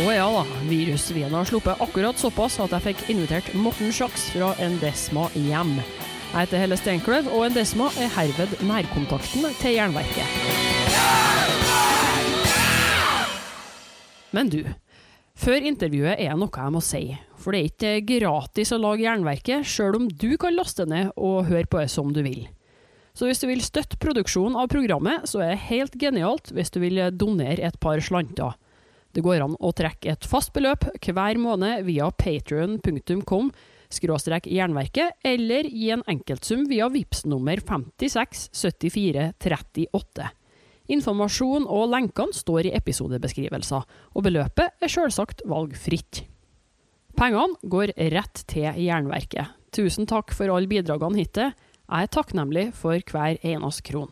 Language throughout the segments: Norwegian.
Å ja da, virusvien har sluppet akkurat såpass at jeg fikk invitert Morten Sjaks fra Endesma hjem. Jeg heter Helle Steinkløv, og Endesma er herved nærkontakten til Jernverket. Men du, før intervjuet er noe jeg må si. For det er ikke gratis å lage Jernverket, sjøl om du kan laste ned og høre på det som du vil. Så hvis du vil støtte produksjonen av programmet, så er det helt genialt hvis du vil donere et par slanter. Det går an å trekke et fast beløp hver måned via patrion.com skråstrek jernverket, eller gi en enkeltsum via VIPS nummer 56 74 38. Informasjon og lenkene står i episodebeskrivelser, og beløpet er selvsagt valgfritt. Pengene går rett til Jernverket. Tusen takk for alle bidragene hittil. Jeg er takknemlig for hver eneste kron.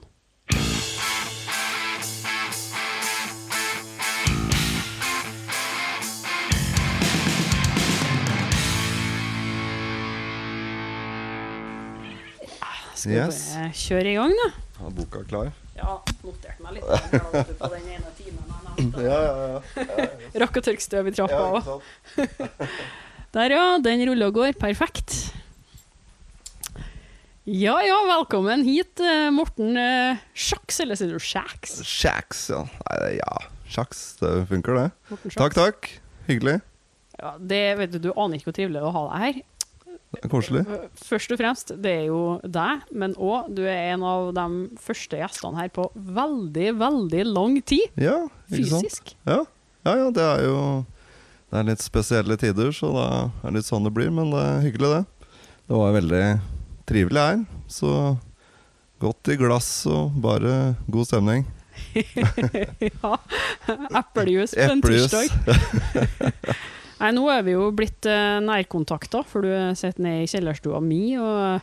Skal vi bare kjøre i gang, da? Er boka klar? Ja, noterte meg litt på den ene timen jeg nevnte. Ja, ja, ja. Rakk å tørke støv i trappa òg. Der, ja. Den ruller og går. Perfekt. Ja ja, velkommen hit, eh, Morten uh, Sjaks, eller sier du Sjaks? Sjaks, ja. Nei, ja. Sjaks, det funker, det. Takk, takk. Hyggelig. Ja, det, vet du, du aner ikke hvor trivelig det er å ha deg her. Det er koselig. Først og fremst, det er jo deg, men òg du er en av de første gjestene her på veldig, veldig lang tid. Ja, ikke sant? Fysisk. Ja. ja, ja, det er jo Det er litt spesielle tider, så det er litt sånn det blir. Men det er hyggelig, det. Det var veldig trivelig her. Så godt i glass og bare god stemning. ja. Eplejus på en tirsdag. Nei, nå er vi jo blitt uh, nærkontakta, for du sitter nede i kjellerstua mi og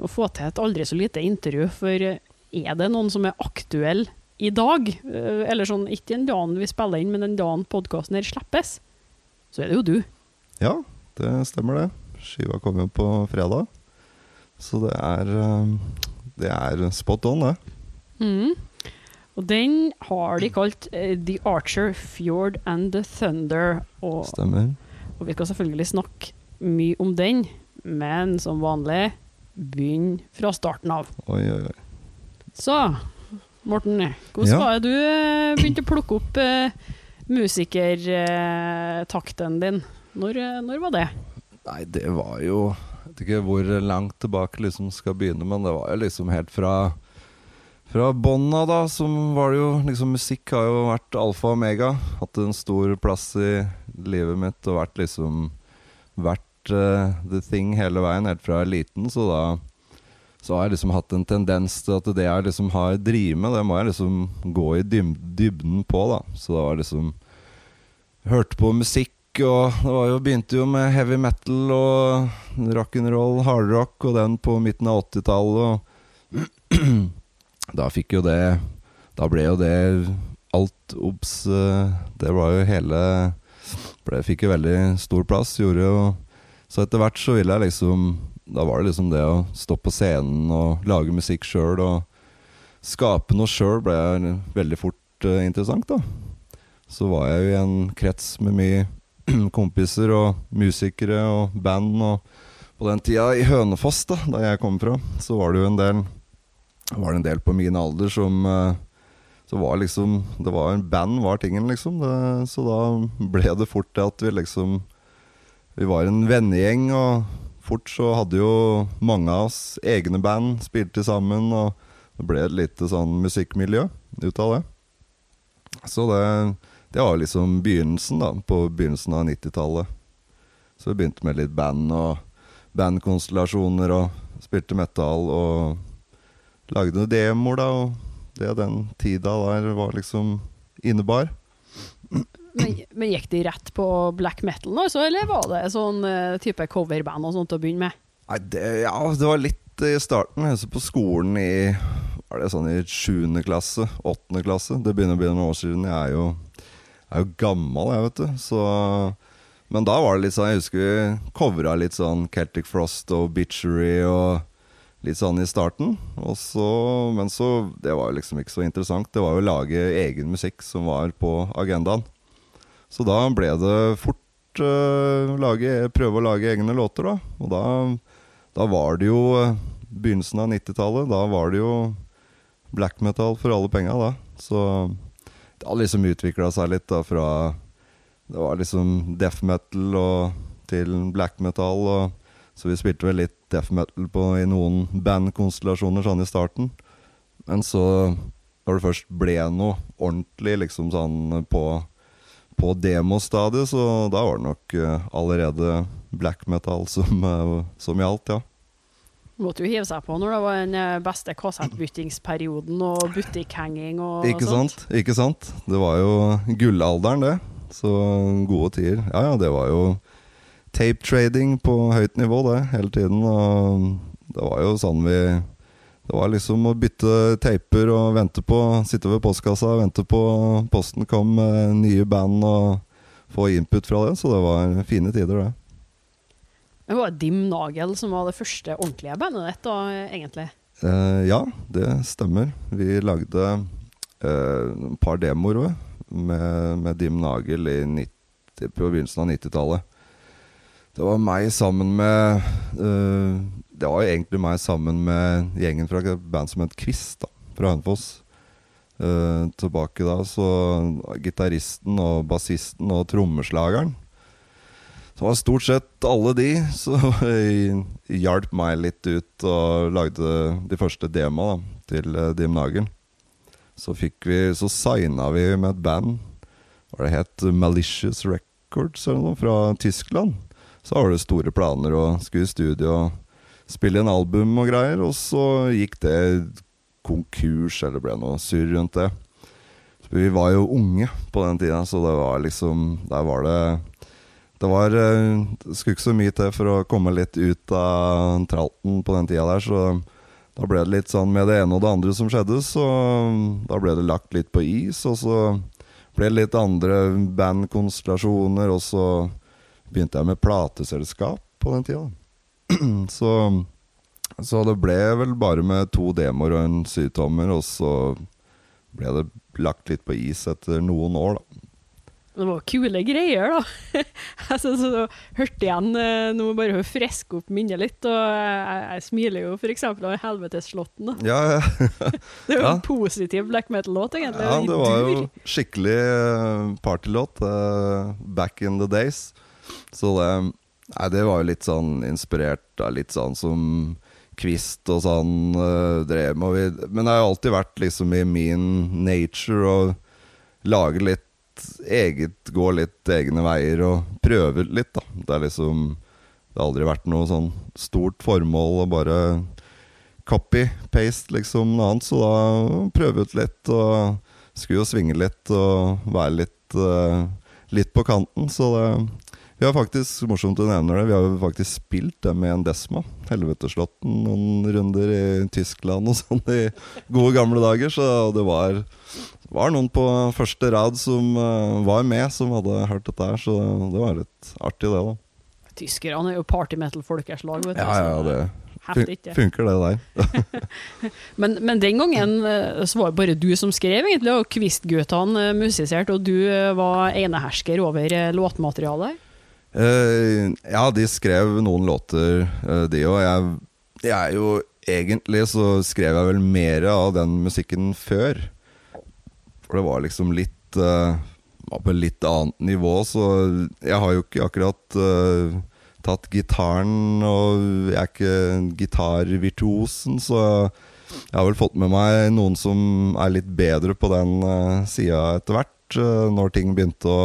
må få til et aldri så lite intervju. For eh, er det noen som er aktuell i dag, eh, eller sånn ikke den dagen vi spiller inn, men den dagen podkasten her slippes, så er det jo du. Ja, det stemmer det. Skiva kom jo på fredag. Så det er Det er spot on, det. Mhm. Og den har de kalt uh, The Archer, Fjord and the Thunder. Og Stemmer. Og vi skal selvfølgelig snakke mye om den, men som vanlig begynn fra starten av. Oi, oi, oi. Så, Morten, hvordan Ja. var det du eh, begynte å plukke opp uh, musikertakten din? Når, når var det? Nei, det var jo Jeg vet ikke hvor langt tilbake liksom skal begynne, men det var jo liksom helt fra Fra bånda, da, som var det jo liksom Musikk har jo vært alfa og omega. Hatt en stor plass i livet mitt og vært liksom Vært uh, the thing hele veien, helt fra jeg er liten, så da så har jeg liksom hatt en tendens til at det jeg liksom har drevet med, det må jeg liksom gå i dybden på, da. Så det var liksom Hørte på musikk, og det jo, begynte jo med heavy metal og rock'n'roll, hardrock, og den på midten av 80-tallet, og da fikk jo det Da ble jo det alt obs eh, Det var jo hele ble, Fikk jo veldig stor plass, gjorde jo Så etter hvert så ville jeg liksom Da var det liksom det å stå på scenen og lage musikk sjøl og skape noe sjøl ble veldig fort uh, interessant, da. Så var jeg jo i en krets med mye kompiser og musikere og band. Og på den tida i Hønefoss, da da jeg kom fra, så var det jo en del Var det en del på min alder som eh, Så var liksom Det var en band var tingen, liksom. Det, så da ble det fort det at vi liksom Vi var en vennegjeng, og fort så hadde jo mange av oss egne band, spilte sammen, og det ble et lite sånn musikkmiljø ut av det. Så det, det var liksom begynnelsen, da, på begynnelsen av 90-tallet. Så vi begynte med litt band og bandkonstellasjoner og spilte metal og lagde noen demoer, da, og det den tida der var liksom innebar. Men, men gikk de rett på black metal, altså, eller var det sånn uh, type coverband og sånt å begynne med? Nei, det, ja, det var litt i starten. Jeg på skolen i Var det sånn i sjuende klasse? Åttende klasse? Det begynner å bli noen år siden. Jeg er jo, jeg er jo gammel, jeg, vet du. Så Men da var det litt sånn Jeg husker vi covra litt sånn Celtic Frost og Bitchery og litt sånn i starten. Så, men så Det var jo liksom ikke så interessant. Det var jo å lage egen musikk som var på agendaen. Så da ble det fort uh, lage, prøve å lage egne låter, da. Og da, da var det jo uh, begynnelsen av 90-tallet. Da var det jo black metal for alle penga, da. Så det har liksom utvikla seg litt da fra Det var liksom death metal og til black metal. Og, så vi spilte vel litt death metal på, i noen bandkonstellasjoner sånn i starten. Men så, når det først ble noe ordentlig liksom sånn på, på demostadiet, så da var det nok uh, allerede black metal som, uh, som gjaldt, ja. Måtte jo hive seg på når det var den eh, beste kassettbyttingsperioden og butikkhenging og Ikke sånt. sant? Ikke sant? Det var jo gullalderen, det. Så gode tider. Ja, ja, det var jo tape trading på høyt nivå, det, hele tiden. Og det var jo sånn vi Det var liksom å bytte taper og vente på Sitte ved postkassa og vente på posten kom med nye band og få input fra det. Så det var fine tider, det. Det var Dimnagel som var det første ordentlige bandet ditt, da, egentlig. Eh, ja, det stemmer. Vi lagde eh, et par demoer med, med Dim Nagel i 90, på begynnelsen av 90-tallet. Det var meg sammen med uh, Det var egentlig meg sammen med gjengen fra et band som het Kvist, da, fra Hønefoss. Uh, tilbake da, så gitaristen og bassisten og trommeslageren så var stort sett alle de som hjalp meg litt ut og lagde de første demoene til uh, Dim Nagel. Så fikk vi Så signa vi med et band. Hva det het Malicious Records eller noe, fra Tyskland. Så var det store planer å skulle i studio og spille en album og greier. Og så gikk det konkurs, eller ble noe surr rundt det. Vi var jo unge på den tida, så det var liksom Der var det det var Det skulle ikke så mye til for å komme litt ut av tralten på den tida der, så da ble det litt sånn med det ene og det andre som skjedde, så da ble det lagt litt på is, og så ble det litt andre bandkonstellasjoner, og så begynte jeg med plateselskap på den tida. Så, så det ble vel bare med to demoer og en syvtommer, og så ble det lagt litt på is etter noen år, da. Det var kule greier, da. jeg synes jeg hørte igjen noe Nå må bare friske opp minnet litt. Og jeg, jeg smiler jo f.eks. av 'Helvetesslåtten'. da. Ja, ja. Det er jo Ja. en positiv black metal-låt, egentlig. Ja, det var jo skikkelig eh, partylåt. Uh, back in the days. Så det Nei, det var jo litt sånn inspirert av litt sånn som Kvist og sånn eh, drev med. vi- Men det har jo alltid vært liksom i min nature å lage litt eget, gå litt egne veier og prøve litt, da. Det er liksom Det har aldri vært noe sånn stort formål å bare copy-paste liksom noe annet, så da prøve ut litt og skulle jo svinge litt og være litt, eh, litt på kanten. Så det, vi har faktisk, morsomt du nevner det, vi har jo faktisk spilt det med en Desma. Helveteslåtten noen runder i Tyskland og sånn i gode gamle dager. Så det var, var noen på første rad som uh, var med, som hadde hørt dette her. Så det var litt artig, det, da. Tyskerne er jo party metal-folkeslag, vet du. Ja, ja, det heftig, ikke? funker, det der. Men, men den gangen eh, så var det bare du som skrev, egentlig, og Kvistguttene uh, musiserte, og du eh, var enehersker over eh, låtmaterialet. Eh, ja, de skrev noen låter, eh, de òg. Jeg, jeg er jo Egentlig så skrev jeg vel mer av den musikken før. For det var liksom litt eh, Var på litt annet nivå, så jeg har jo ikke akkurat uh, tatt gitaren, og jeg er ikke gitarvirtuosen, så jeg har vel fått med meg noen som er litt bedre på den uh, sida etter hvert, uh, når ting begynte å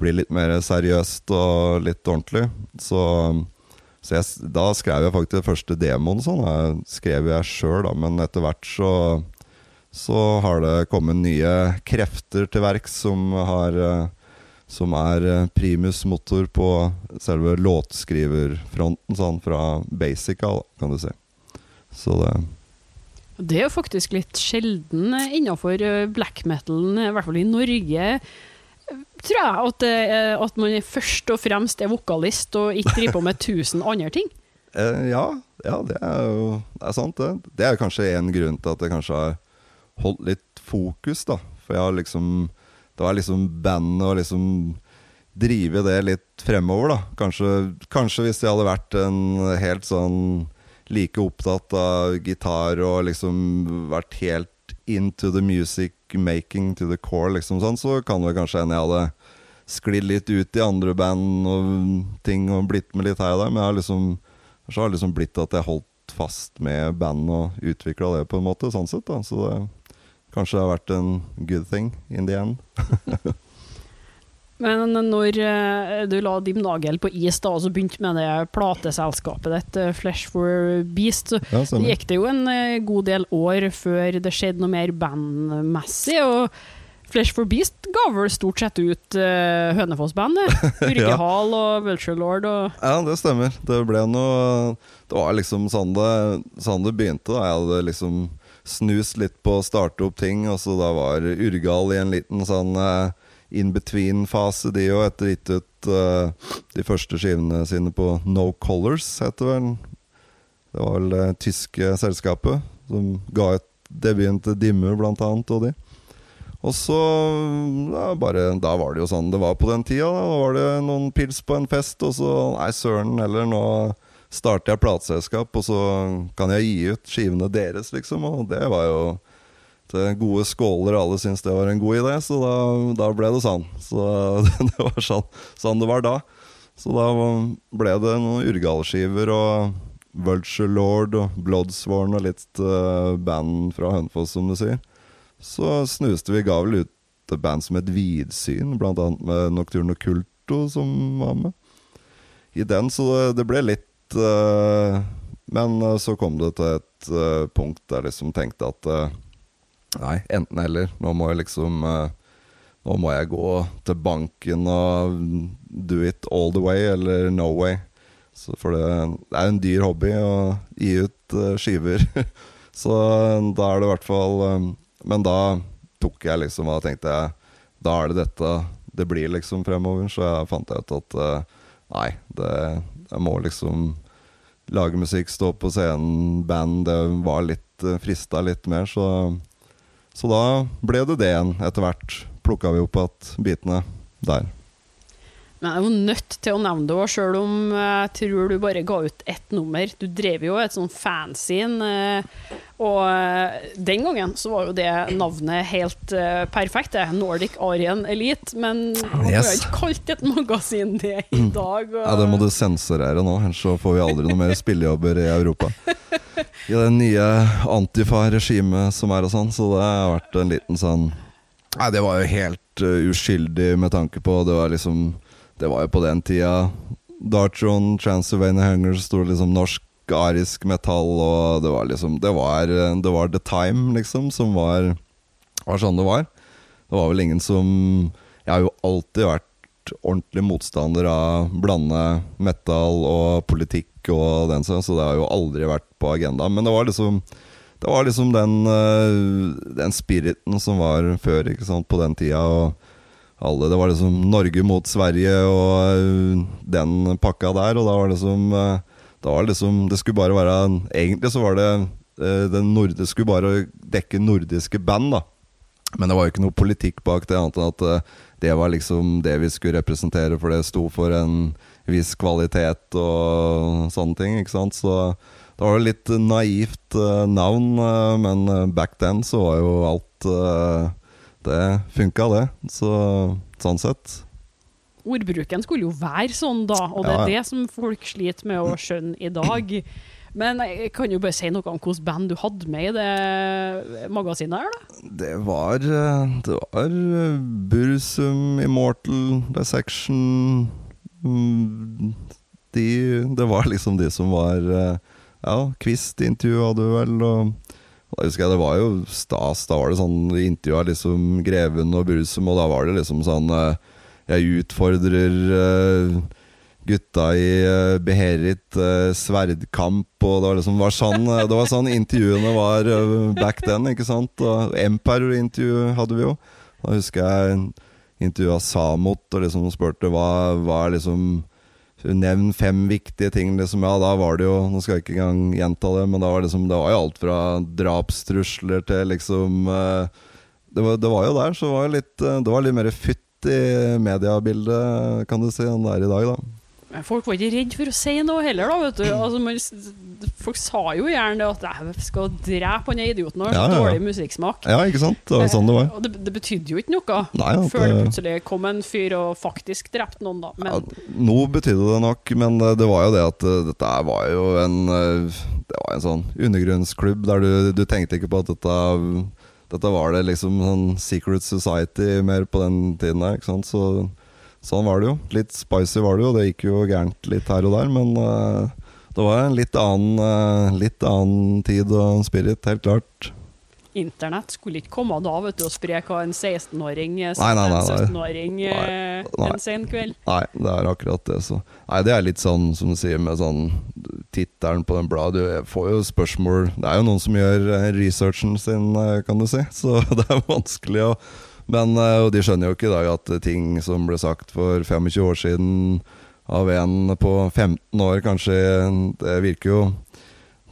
bli litt mer seriøst og litt ordentlig. Så, så jeg, da skrev jeg faktisk den første demoen sånn. Jeg skrev jeg sjøl, men etter hvert så, så har det kommet nye krefter til verks som har eh, Som er eh, primus motor på selve låtskriverfronten, sånn fra basic kan du si. Så det Det er jo faktisk litt sjelden innafor black metal, i hvert fall i Norge. Tror jeg at, er- at man først og fremst er vokalist og ikke driver på med tusen andre ting. Eh, ja, ja, det er jo det er sant, det. Det er kanskje en grunn til at jeg kanskje har holdt litt fokus, da. For jeg har liksom det var liksom bandet og liksom drive det litt fremover, da. Kanskje, kanskje hvis jeg hadde vært en helt sånn like opptatt av gitar og liksom vært helt into the music making to the core, liksom sånn, så kan det kanskje hende jeg hadde sklidd litt ut i andre band og ting og blitt med litt her og der. Men jeg har liksom, så har det liksom blitt at jeg holdt fast med band og utvikla det på en måte, sånn sett. da Så det kanskje har vært en good thing in the end. Men når uh, du la Dim Nagel på is da, og så begynte med det plateselskapet ditt, uh, Flesh for Beast, så ja, gikk det jo en uh, god del år før det skjedde noe mer bandmessig. og Flesh for Beast ga vel stort sett ut uh, Hønefoss-bandet? Urkehal ja. og Vulture Lord og Ja, det stemmer. Det ble noe Det var liksom sånn det, sånn det begynte. da Jeg hadde liksom snust litt på å starte opp ting, og så da var Urgal i en liten sånn uh, in between-fase, de òg, etter gitt ut uh, de første skivene sine på No Colors, heter vel. Det var vel det tyske selskapet som ga ut debuten til Dimmu, blant annet, og de. Og så ja, bare, Da var det jo sånn det var på den tida. Da var det noen pils på en fest, og så Nei, søren heller, nå starter jeg plateselskap, og så kan jeg gi ut skivene deres, liksom. Og det var jo til gode skåler, alle syntes det var en god idé, så da, da ble det sånn. Så det var sånn, sånn, det var da. Så da ble det noen Urgal-skiver og Vulture Lord og Bloodsworn og litt uh, band fra Hønefoss, som du sier. Så snuste vi, ga vel ut et band som het Vidsyn, blant annet med Nocturno Culto som var med. I den, så det, det ble litt uh, Men uh, så kom det til et punkt der jeg liksom tenkte at Nei, enten eller. Nå må jeg liksom uh, Nå må jeg gå til banken og do it all the way, eller no way. Så for det, det er en dyr hobby å gi ut uh, skiver. så da er det i hvert fall Men da tok jeg liksom og tenkte jeg Da er det dette det blir liksom fremover. Så jeg fant ut at nei, det, jeg må liksom lage musikk, stå på scenen, band. Det var litt frista litt mer, så så da ble det det igjen etter hvert. Plukka vi opp igjen bitene der. Men jeg er jo nødt til å nevne det òg, sjøl om jeg tror du bare ga ut ett nummer. Du drev jo et sånn fanzine, eh, og eh, den gangen så var jo det navnet helt eh, perfekt. Det er Nordic Arian Elite, men man yes. har ikke kalt et magasin det i dag. Og... Ja, det må du sensurere nå, ellers så får vi aldri noe mer spillejobber i Europa. I det nye Antifa-regimet som er og sånn, så det har vært en liten sånn Nei, det var jo helt uh, uskyldig med tanke på Det var liksom Det var jo på den tida Dartron, Transylvania Hunger, sto liksom norsk arisk metall, og det var liksom Det var, det var The Time, liksom, som var, var sånn det var. Det var vel ingen som Jeg har jo alltid vært ordentlig motstander av blande metal og politikk og den sånn, så det har jo aldri vært på agendaen. Men det var liksom Det var liksom den, eh, den spiriten som var før, ikke sant, på den tida. Alle, det var liksom Norge mot Sverige og eh, den pakka der, og da var det liksom eh, Da var det liksom Det skulle bare være Egentlig så var det den nordiske, skulle bare dekke nordiske band, da. Men det var jo ikke noe politikk bak det, annet enn at det var liksom det vi skulle representere, for det sto for en viss kvalitet og sånne ting. ikke sant? Så det var jo litt naivt uh, navn, uh, men back then så var jo alt Det funka, det. Så sånn sett. Ordbruken skulle jo være sånn, da, og det er ja. det som folk sliter med å skjønne i dag. Men jeg kan jo bare si noe om hvilket band du hadde med i det magasinet her, da? Det var, det var Bursum, Immortal, Dissection Section. de, det var liksom de som var Ja, Kvist-intervjua du vel, og da husker jeg det var jo stas. Da var det sånn intervjua liksom Greven og Bursum, og da var det liksom sånn eh, Jeg utfordrer eh, gutta i beherit sverdkamp, og det var liksom var sånn, det var sånn intervjuene var back then, ikke sant? Og Empire-intervju hadde vi jo. Da husker jeg intervjua Samot og liksom spurte hva, hva er liksom Nevn fem viktige ting. Liksom. Ja, da var det jo Nå skal jeg ikke engang gjenta det, men da var liksom, det var jo alt fra drapstrusler til liksom uh, det var, det var jo der, så var det litt, eh, det var litt mer fytt i mediebildet, kan du si, enn det er i dag, da. Men folk var ikke redd for å si noe heller, da. Vet du. Altså, man, folk sa jo gjerne det at jeg skal drepe han idioten han har så dårlig musikksmak. Ja, ikke sant? Det var sånn det var. Eh, Og det, det betydde jo ikke noe. Nei, ja, Før det det- plutselig kom en fyr og faktisk drepte noen, da. Men Ja, nå betydde det nok, men det, det var jo det at eh, dette var jo en eh, Det var en sånn undergrunnsklubb der du, du tenkte ikke på at dette Dette var det liksom sånn Secret Society mer på den tiden der, ikke sant. Så sånn var det jo. Litt spicy var det jo, det gikk jo gærent litt her og der, men uh, det var en litt annen, uh, litt annen tid og spirit, helt klart. internett skulle ikke komme da vet du, og spre hva en 16-åring eh, Nei, nei, nei, nei. 17-åring eh, en sen kveld. Nei, det er akkurat det. Så. Nei, det er litt sånn som du sier med sånn tittelen på den bladet. Du får jo spørsmål Det er jo noen som gjør researchen sin, kan du si. Så det er vanskelig å Men eh, de skjønner jo ikke i dag at ting som ble sagt for 25 år siden av en på 15 år, kanskje Det virker jo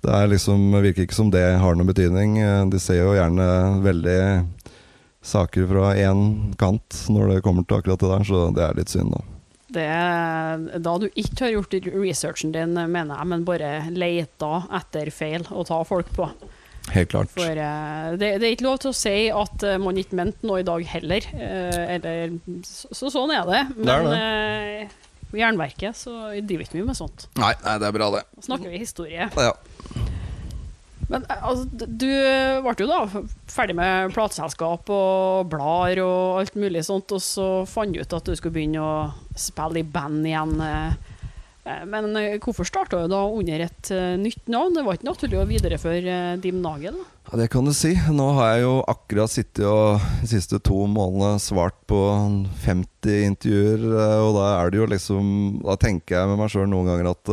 Det liksom, virker ikke som det har noen betydning. Eh, De ser jo gjerne veldig saker fra én kant når det kommer til akkurat det der, så det er litt synd, da. Det da du ikke har gjort researchen din, mener jeg, men bare leita etter feil å ta folk på. Helt klart. For uh, det, det er ikke lov til å si at uh, man ikke mente noe i dag heller. Uh, eller, så, så sånn er det. Det er Men eh, Jernverket så driver ikke mye med sånt. Nei, nei, det er bra, det. Da snakker vi historie. Ja. Men altså, du ble jo da ferdig med plateselskap og blader og alt mulig sånt, og så fant du ut at du skulle begynne å spille i band igjen. Eh. Men eh, hvorfor starta du da under et eh, nytt navn? Det var ikke naturlig å videreføre Dim Nagel? ja, det kan du si. Nå har jeg jo akkurat sittet og de siste to månedene svart på 50 intervjuer, og da er det jo liksom Da tenker jeg med meg sjøl noen ganger at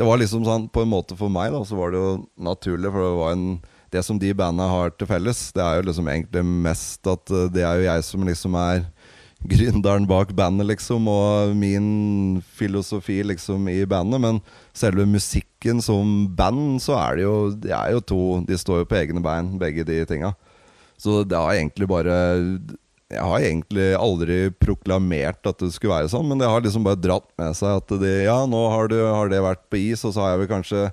det var liksom sånn På en måte for meg, da, så var det jo naturlig, for det var en Det som de bandene har til felles, det er jo liksom egentlig mest at det er jo jeg som liksom er gründeren bak bandet, liksom, og min filosofi liksom i bandet. Men selve musikken som band, så er det jo De er jo to De står jo på egne bein, begge de tinga. Så det har egentlig bare Jeg har egentlig aldri proklamert at det skulle være sånn, men det har liksom bare dratt med seg at det, ja, nå har, du, har det vært på is, og så har jeg vel kanskje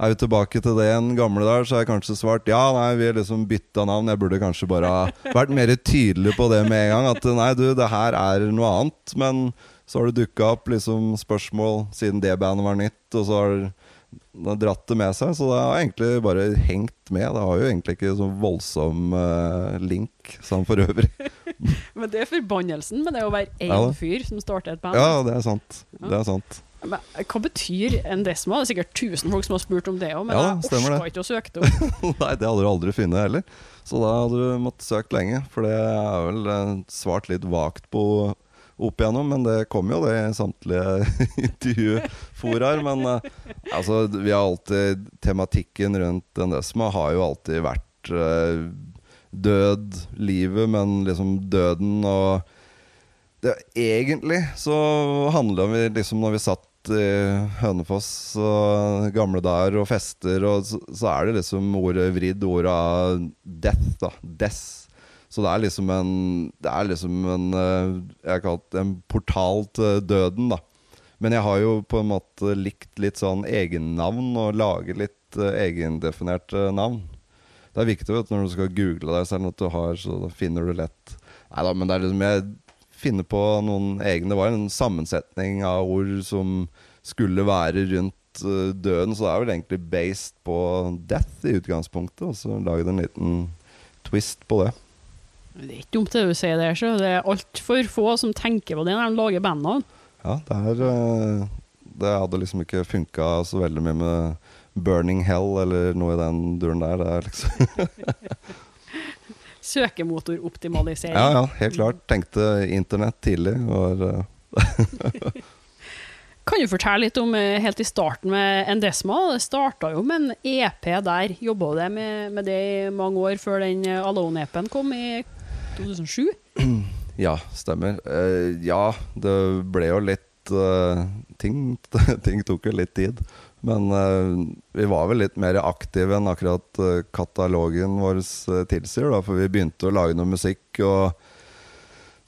er vi tilbake til det igjen, gamle der, så har jeg kanskje svart ja, nei, vi har liksom bytta navn. Jeg burde kanskje bare ha vært mer tydelig på det med en gang. At nei, du, det her er noe annet. Men så har det dukka opp liksom spørsmål siden det bandet var nytt, og så har det dratt det med seg. Så det har egentlig bare hengt med. Det har jo egentlig ikke sånn voldsom uh, link sånn for øvrig. Men det er forbannelsen med det å være én Ja fyr som starter et band. Ja, det er sant. Det er sant. Men hva betyr en desmo? Det er sikkert 1000 folk som har spurt om det òg, men Ja jeg orka ikke å søke det opp. Nei, det hadde du aldri funnet heller. Så da hadde du måttet søkt lenge. For det er vel eh, svart litt vagt på opp igjennom, men det kom jo det i samtlige intervjuforaer. Men eh, altså, vi har alltid Tematikken rundt en Desma har jo alltid vært eh, død, livet, men liksom døden og det, Egentlig så handla vi liksom når vi satt i Hønefoss og gamle dager og fester, og så, så er det liksom ordet vridd, ordet av death, da. Death. Så det er liksom en Det er liksom en eh, Jeg kalt det en portal til døden, da. Men jeg har jo på en måte likt litt sånn egennavn, og lage litt eh, egendefinerte navn. Det er viktig vet når du skal google deg selv, at du har, så finner du lett Nei da, men det er liksom Jeg finner på noen egne Det var en sammensetning av ord som skulle være rundt eh, døden, så det er vel egentlig based på death i utgangspunktet, og så laget en liten twist på det. Det er ikke dumt det du sier der, så det er altfor få som tenker på det når de lager bandnavn. Ja, det er eh, Det hadde liksom ikke funka så veldig mye med Burning Hell eller noe i den duren der. Det er liksom Søkemotoroptimalisering. Ja, ja, helt klart. Tenkte internett tidlig. Var, eh, Kan du fortelle litt om eh, helt i starten med Endesma? Det starta jo med en EP der. Jobba du med, med det i mange år før den eh, Alone-EP-en kom i 2007? ja, stemmer. Uh, ja, det ble jo litt uh, ting, ting tok jo litt tid. Men uh, vi var vel litt mer aktive enn akkurat uh, katalogen vår eh, tilsier. Da, for vi begynte å lage noe musikk. Og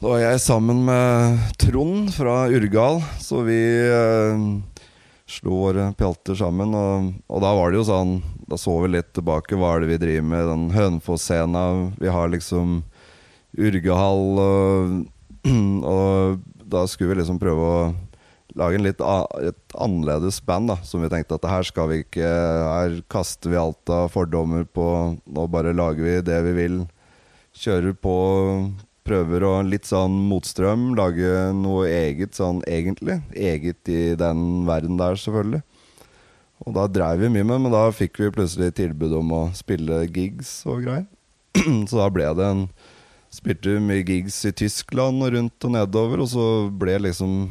da var jeg sammen med Trond fra Urgal, så vi slo våre pjalter sammen. Og, og da var det jo sånn Da så vi litt tilbake. Hva er det vi driver med? Den Hønefoss-scena. Vi har liksom Urgehall og, og da skulle vi liksom prøve å lage en litt et annerledes band, da. Som vi tenkte at her skal vi ikke Her kaster vi alt av fordommer på Nå bare lager vi det vi vil. Kjører på, prøver å Litt sånn motstrøm. Lage noe eget sånn egentlig. Eget i den verden der, selvfølgelig. Og da dreiv vi mye med, men da fikk vi plutselig tilbud om å spille gigs og greier. Så da ble det en Spilte mye gigs i Tyskland og rundt og nedover, og så ble liksom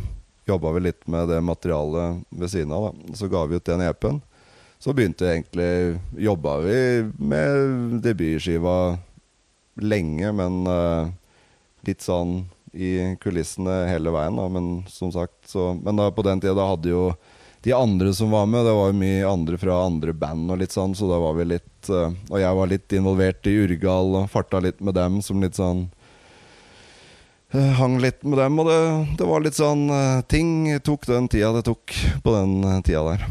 Jobba vi litt med det materialet ved siden av, da. Så ga vi ut den EP-en. Så begynte egentlig Jobba vi med debutskiva lenge, men uh, litt sånn i kulissene hele veien, da. Men som sagt, så Men da, på den tida da hadde jo de andre som var med, det var jo mye andre fra andre band og litt sånn, så da var vi litt uh, Og jeg var litt involvert i Urgal og farta litt med dem som litt sånn Hang litt med dem, og det, det var litt sånn uh, Ting tok den tida det tok på den tida der.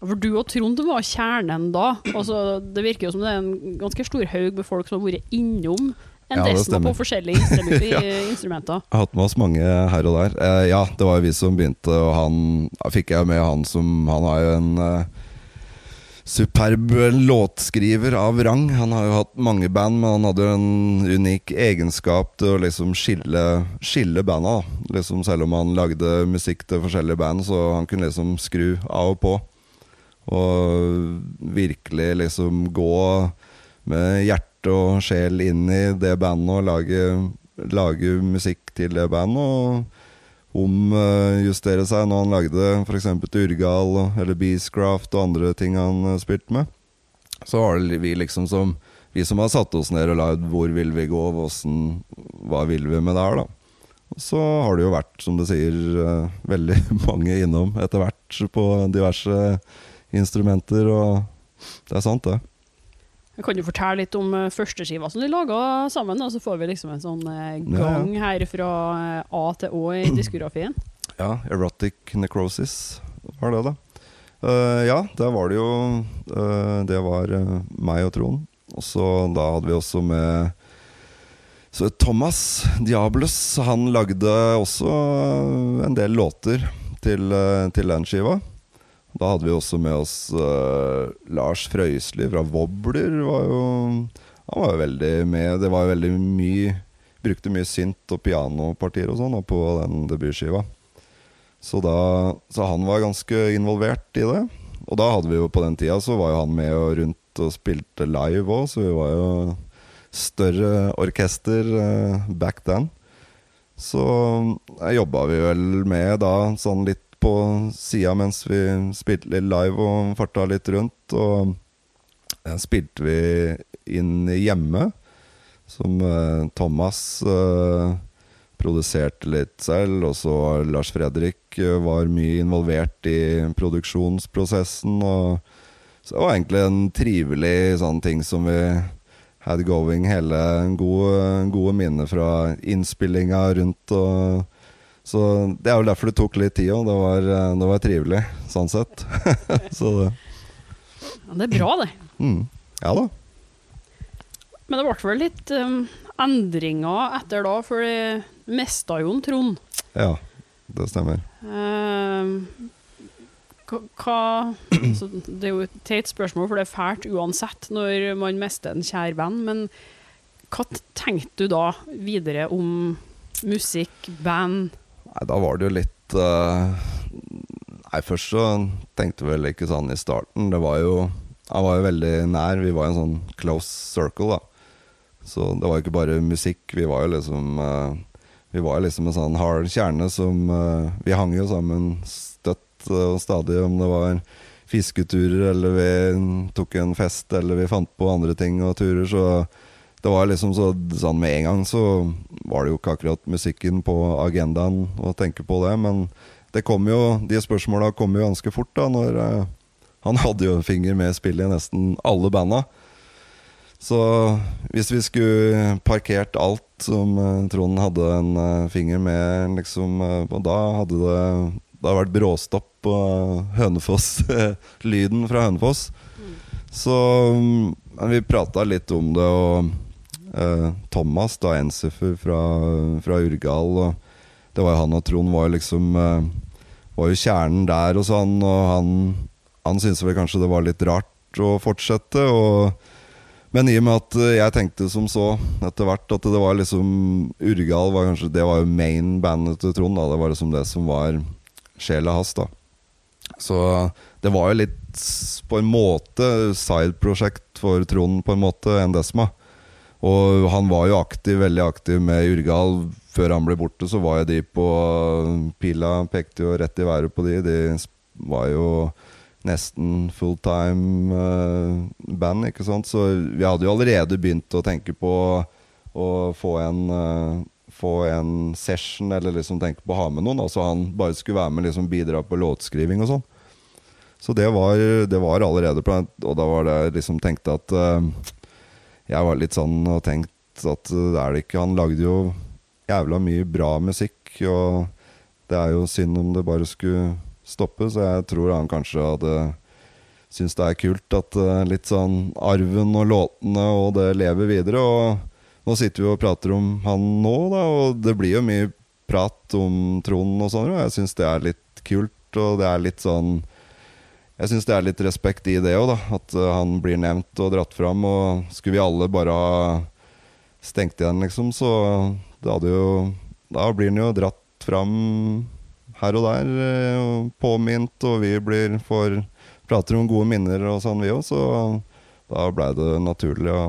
For du og Trond var kjernen da. Altså, det virker jo som det er en ganske stor haug med folk som har vært innom en Ja, på forskjellige instrumenter. Ja. instrumenter. Jeg har hatt med oss mange her og der. Eh, ja, det var jo vi som begynte, og han fikk jeg med han som Han har jo en eh, superb låtskriver av rang. Han har jo hatt mange band, men han hadde jo en unik egenskap til å liksom skille, skille banda. Liksom Selv om han lagde musikk til forskjellige band, så han kunne liksom skru av og på. Og virkelig liksom gå med hjerte og sjel inn i det bandet og lage, lage musikk til det bandet. Og omjustere seg når han lagde f.eks. Urgal eller Beastcraft og andre ting han eh, spilte med. Så var det vi liksom som Vi som har satt oss ned og lagd hvor vil vi gå, hvordan, hva vil vi med det her, da. Så har det jo vært, som du sier, eh, veldig mange innom etter hvert på diverse instrumenter, og det er sant, det. Jeg kan jo fortelle litt om uh, førsteskiva som de laga sammen, da, så får vi liksom en sånn eh, gang her fra eh, A til Å i diskografien. Ja, Erotic Necrosis var det, da. Uh, ja, der var det jo uh, Det var eh, meg og Trond. Og så da hadde vi også med så Thomas Diables. Han lagde også en del låter til, eh, til den skiva. Da hadde vi også med oss uh, Lars Frøysli fra Wobbler. Var jo, han var jo veldig med. Det var jo veldig mye Brukte mye synt og pianopartier og sånn på den debutskiva. Så, da, så han var ganske involvert i det. Og da hadde vi jo på den tida så var jo han med og rundt og spilte live òg, så vi var jo større orkester uh, back then. Så jeg jobba vi vel med da sånn litt på sida mens vi spilte litt live og farta litt rundt. Og spilte vi inn hjemme, som eh, Thomas eh, produserte litt selv. Og så Lars Fredrik eh, var mye involvert i produksjonsprosessen. Og så det var egentlig en trivelig sånn ting som vi had going hele gode, gode minner fra innspillinga rundt. og så Det er jo derfor det tok litt tid òg. Det, var, eh, det var trivelig, sånn sett. så det Ja, det er bra, det. mm. Ja da. Men det ble vel litt um, endringer etter da, for det mista jo en Trond. Ja, det stemmer. Hva- hva altså, Det er jo et teit spørsmål, for det er fælt uansett når man mister en kjær venn, men hva tenkte du da videre om musikk, band? Nei, da var det jo litt uh, Nei, først så tenkte vi vel ikke sånn i starten. Det var jo Han var jo veldig nær. Vi var i en sånn close circle, da. Så det var jo ikke bare musikk. Vi var jo liksom uh, Vi var jo liksom en sånn hard kjerne som uh, Vi hang jo sammen støtt og stadig, om det var fisketurer, eller vi tok en fest, eller vi fant på andre ting og turer, så det var liksom så, sånn med en gang så var det jo ikke akkurat musikken på agendaen å tenke på det, men det kom jo, de spørsmåla kom jo ganske fort, da, når eh, han hadde jo en finger med spillet i nesten alle banda. Så hvis vi skulle parkert alt som eh, Trond hadde en eh, finger med, liksom eh, Og da hadde det, det hadde vært bråstopp på Hønefoss. lyden fra Hønefoss. Så men vi prata litt om det, og eh, Thomas, da Ensifer fra, fra Urgal og Det var jo han og Trond var jo liksom eh, Var jo kjernen der og sånn, og han, han syntes vel kanskje det var litt rart å fortsette. og men i og med at eh, jeg tenkte som så etter hvert at det var liksom Urgal var kanskje Det var jo main bandet til Trond. da Det var liksom det som var sjela hans. da Så det var jo litt på en måte side-prosjekt for Trond, på en måte, enn Desma. Og han var jo aktiv, veldig aktiv med Jurgal. Før han ble borte, så var jo de på Pila pekte jo rett i været på de. De var jo nesten fulltime uh, band, ikke sant. Så vi hadde jo allerede begynt å tenke på å få en, uh, få en session, eller liksom tenke på å ha med noen. Altså han bare skulle være med liksom bidra på låtskriving og sånn. Så det var, det var allerede planlagt, Og da var det jeg liksom tenkte at uh, Jeg var litt sånn og tenkte at det er det ikke Han lagde jo jævla mye bra musikk, og det er jo synd om det bare skulle stoppe, så jeg tror han kanskje hadde syntes det er kult at uh, litt sånn arven og låtene og det lever videre. Og nå sitter vi og prater om han nå, da, og det blir jo mye prat om Trond og sånn, og jeg syns det er litt kult, og det er litt sånn jeg syns det er litt respekt i det òg, at uh, han blir nevnt og dratt fram. Og skulle vi alle bare ha stengt igjen, liksom, så da, jo, da blir han jo dratt fram her og der, uh, og påminnet, og vi blir for prater om gode minner og sånn, vi òg. Så da blei det naturlig å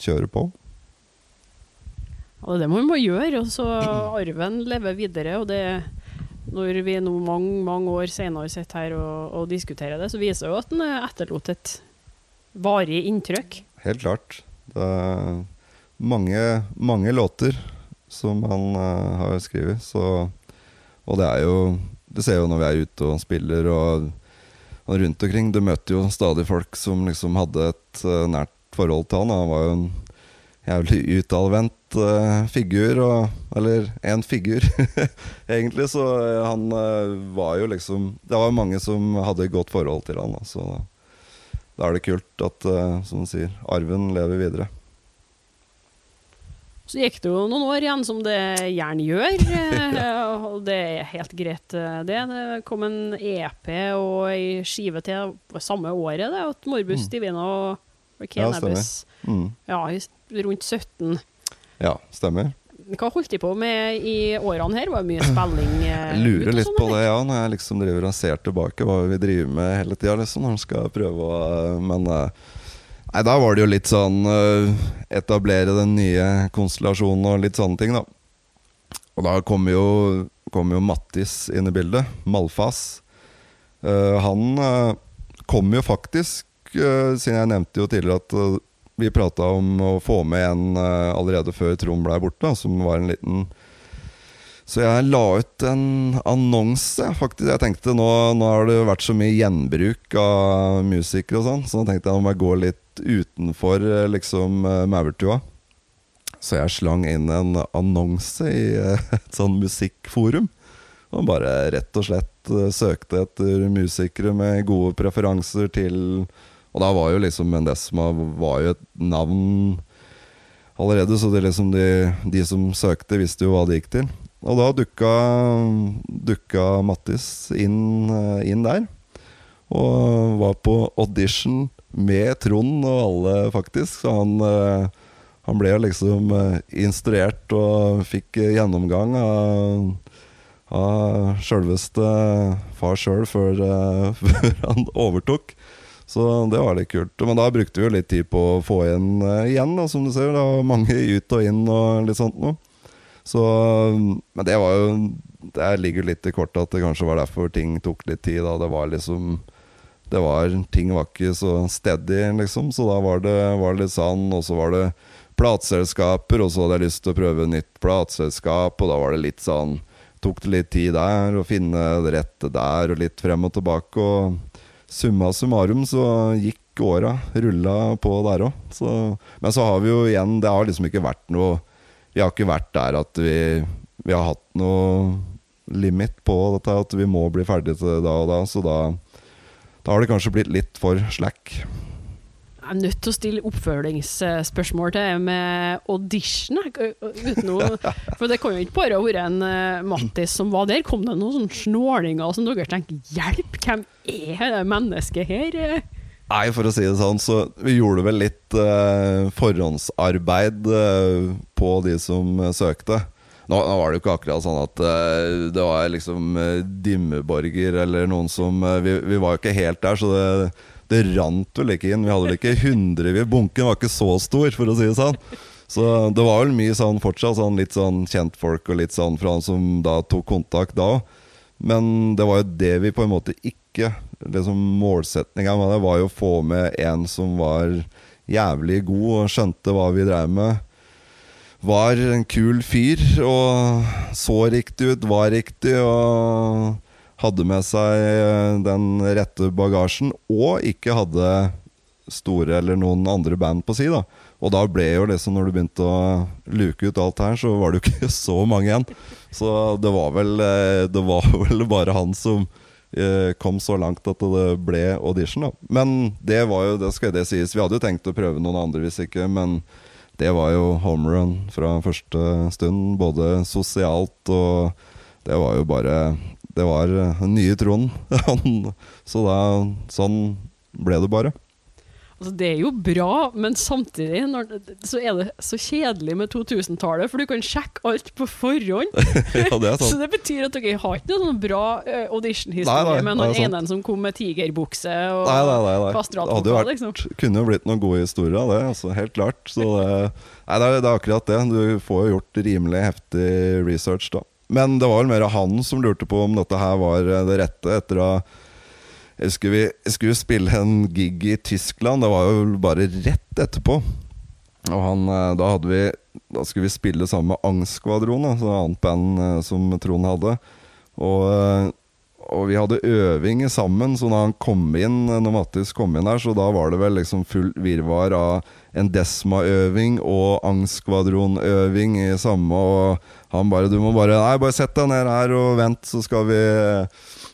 kjøre på. Og det må vi må gjøre, og så arven lever videre. og det når vi nå mange, mange år senere sitter her og, og, diskuterer det, så viser det jo at den etterlot et varig inntrykk. Helt klart. Det er mange, mange låter som han uh, har skrevet, Og det er jo Du ser jo når vi er ute og spiller og, og rundt omkring, du møter jo stadig folk som liksom hadde et uh, nært forhold til han. Han var jo en jævlig utadvendt uh, figur. Og, eller en figur, egentlig. Så uh, han uh, var jo liksom Det var mange som hadde et godt forhold til han. Da, så da er det kult at, som du sier, arven lever videre. Så gikk det jo noen år igjen, som det gjerne gjør. og det er helt greit, det. Det kom en EP og ei skive til samme året, det. At Morbus mm. Divina og Kenebus ja, mm. ja, rundt 17. Ja, stemmer. Hva holdt de på med i årene her? Var det mye spilling? Eh, jeg lurer litt sånn, på det, ja. Når jeg liksom driver og ser tilbake hva vi driver med hele tida, liksom, når man skal prøve å Men eh, nei, da var det jo litt sånn Etablere den nye konstellasjonen og litt sånne ting, da. Og da kommer jo, kom jo Mattis inn i bildet. Malfas. Han kom jo faktisk, siden jeg nevnte jo tidligere at vi prata om å få med en uh, allerede før Trond blei borte, som var en liten Så jeg la ut en annonse, faktisk. Jeg tenkte nå, nå har det vært så mye gjenbruk av musikere og sånn, så nå tenkte jeg må jeg gå litt utenfor eh, liksom uh, maurtua. Så jeg slang inn en annonse i et sånn musikkforum. Og bare rett og slett søkte etter musikere med gode preferanser til og da var jo liksom Mendesma var jo et navn allerede, så det liksom de, de, som søkte, visste jo hva det gikk til. Og da dukka, dukka Mattis inn, eh, inn, der. Og var på audition med Trond og alle, faktisk. Så han, eh, han ble liksom eh, instruert og fikk gjennomgang av av sjølveste far sjøl før, før han overtok. Så det var litt kult. Men da brukte vi jo litt tid på å få igjen uh, igjen, da, som du ser. Det var mange ut og inn og litt sånt noe. Så Men det var jo Det ligger litt i kortet at det kanskje var derfor ting tok litt tid. Da. Det var liksom det var, Ting var ikke så steady, liksom. Så da var det, var det litt sånn. Og så var det plateselskaper, og så hadde jeg lyst til å prøve nytt plateselskap, og da var det litt sånn tok det litt tid der å finne det rette der, og litt frem og tilbake. Og summa summarum så gikk åra, rulla på der òg. Men så har vi jo igjen Det har liksom ikke vært noe Vi har ikke vært der at vi, vi har hatt noe limit på dette, at vi må bli ferdig til da og da. Så da, da har det kanskje blitt litt for slack. Er nødt til å stille oppfølgingsspørsmål til med audition. Noe, for det kan jo ikke bare være en uh, Mattis som var der. Kom det noen sånne snålinger som dere tenker Hjelp, hvem er det mennesket her? Nei, for å si det sånn, så vi gjorde vel litt uh, forhåndsarbeid uh, på de som søkte. Nå, nå, var det jo ikke akkurat sånn at uh, det var liksom uh, Dimmeborger eller noen som uh, vi, vi, var jo ikke helt der, så det, det rant vel ikke inn. Vi hadde vel ikke hundre Bunken var ikke så stor, for å si det sånn. Så det var vel mye sånn fortsatt sånn litt sånn kjentfolk og litt sånn fra han som da tok kontakt da òg. Men det var jo det vi på en måte ikke liksom Målsettinga med det var jo å få med en som var jævlig god og skjønte hva vi drev med var en kul fyr og så riktig ut, var riktig og hadde med seg eh, den rette bagasjen, og ikke hadde store eller noen andre band på si. da Og da ble jo liksom, når du begynte å luke ut alt her, så var det jo ikke så mange igjen. Så det var vel, eh, det var vel bare han som eh, kom så langt at det ble audition. da Men det var jo, det skal det sies, vi hadde jo tenkt å prøve noen andre hvis ikke, men det var jo homerun fra første stund. Både sosialt og Det var jo bare Det var den nye tronen, så da, sånn ble det bare. Altså, det er jo bra, men samtidig når, så er det så kjedelig med 2000-tallet, for du kan sjekke alt på forhånd. ja, det så det betyr at dere har ikke noen sånn bra auditionhistorie audition-historie med noen ene som kom med tigerbukse og kastratfotball, liksom. Kunne jo blitt noen gode historier av det, altså, helt klart. Så det, nei, det, er, det er akkurat det. Du får jo gjort rimelig heftig research, da. Men det var vel mer han som lurte på om dette her var det rette, etter å jeg skulle, vi skulle spille en gig i Tyskland. Det var jo bare rett etterpå. Og han, eh, da hadde vi Da skulle vi spille sammen med Angstskvadron, et annet band eh, som Trond hadde. Og, eh, og, vi hadde øving sammen, så da han kom inn Når Mattis kom inn her, så da var det vel liksom full virvar av en Desma-øving og Angstskvadron-øving i samme, og han bare 'Du må bare Nei, bare sett deg ned her og vent, så skal vi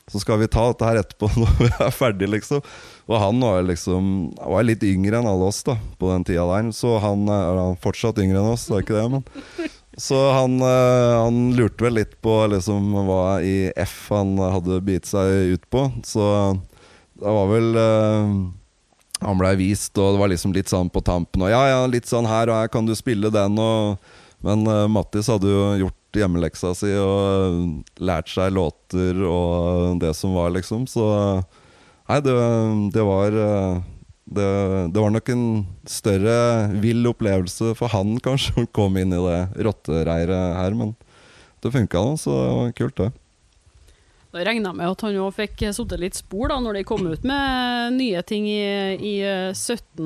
så skal vi ta dette her etterpå når vi er ferdig, liksom. Og han var liksom var litt yngre enn alle oss da på den tida der. Så han er fortsatt yngre enn oss, det er ikke det, men Så han, eh, han, lurte vel litt på liksom hva i F han hadde bitt seg ut på. Så det var vel uh, Han blei vist, og det var liksom litt sånn på tampen og ja, ja, litt sånn her og her kan du spille den, og Men uh, Mattis hadde jo gjort hjemmeleksa si og lært seg låter og det som var, liksom. Så nei, det, det var det, det, var nok en større vill opplevelse for han, kanskje, å komme inn i det rottereiret her. Men det funka nå, så det var kult, det. Regner jeg med at han òg fikk sittet litt spor da når de kom ut med nye ting i, i 17.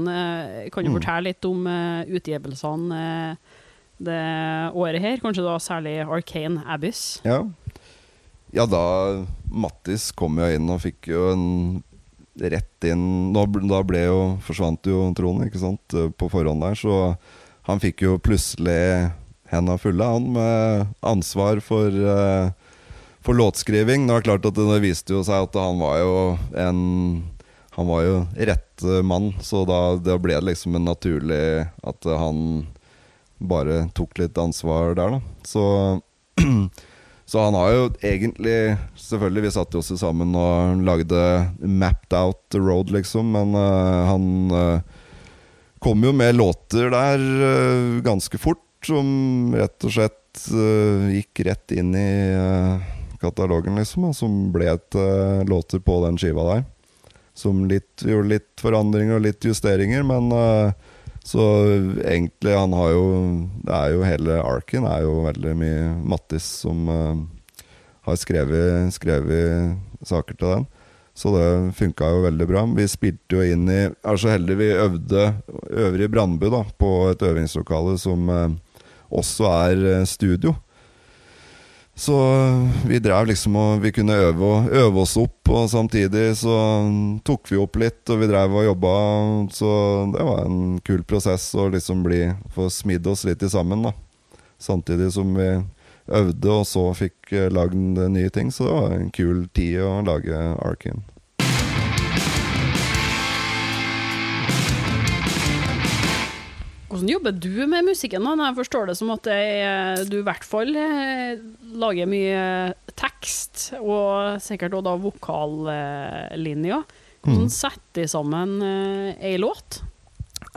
Kan du mm. fortelle litt om utgivelsene? det året her. Kanskje da særlig Arcane Abyss. Ja. ja, da Mattis kom jo inn og fikk jo en rett inn Da, da ble jo, forsvant jo Trond ikke sant, på forhånd der, så han fikk jo plutselig henda fulle, han, med ansvar for, uh, for låtskriving. Det var klart at det viste jo seg at han var jo en Han var jo rett mann, så da, da ble det liksom en naturlig at han bare tok litt ansvar der, da. Så, så han har jo egentlig Selvfølgelig, vi satt jo oss sammen og lagde mapped out the road, liksom, men uh, han uh, kom jo med låter der uh, ganske fort, som rett og slett gikk rett inn i katalogen, liksom, som ble et låter på den skiva der. Som litt, gjorde litt forandringer og litt justeringer, men uh, så egentlig, han har jo Det er jo hele arken er jo veldig mye Mattis som uh, har skrevet, skrevet, saker til den. Så det funka jo veldig bra. Vi spilte jo inn i Er så heldige vi øvde øvrig Brandbu, da, på et øvingslokale som uh, også er studio. Så vi drev liksom og vi kunne øve, øve oss opp, og samtidig så tok vi opp litt, og vi drev og jobba. Så det var en kul prosess å liksom bli få smidd oss litt sammen, da. Samtidig som vi øvde, og så fikk eh, lagd nye ting. Så det var en kul tid å lage Arkin. Hvordan jobber du med musikken? da? Jeg forstår det som at er, du i hvert fall eh, lager mye tekst, og sikkert også da vokallinjer. Hvordan Mm. setter de sammen eh, ei låt?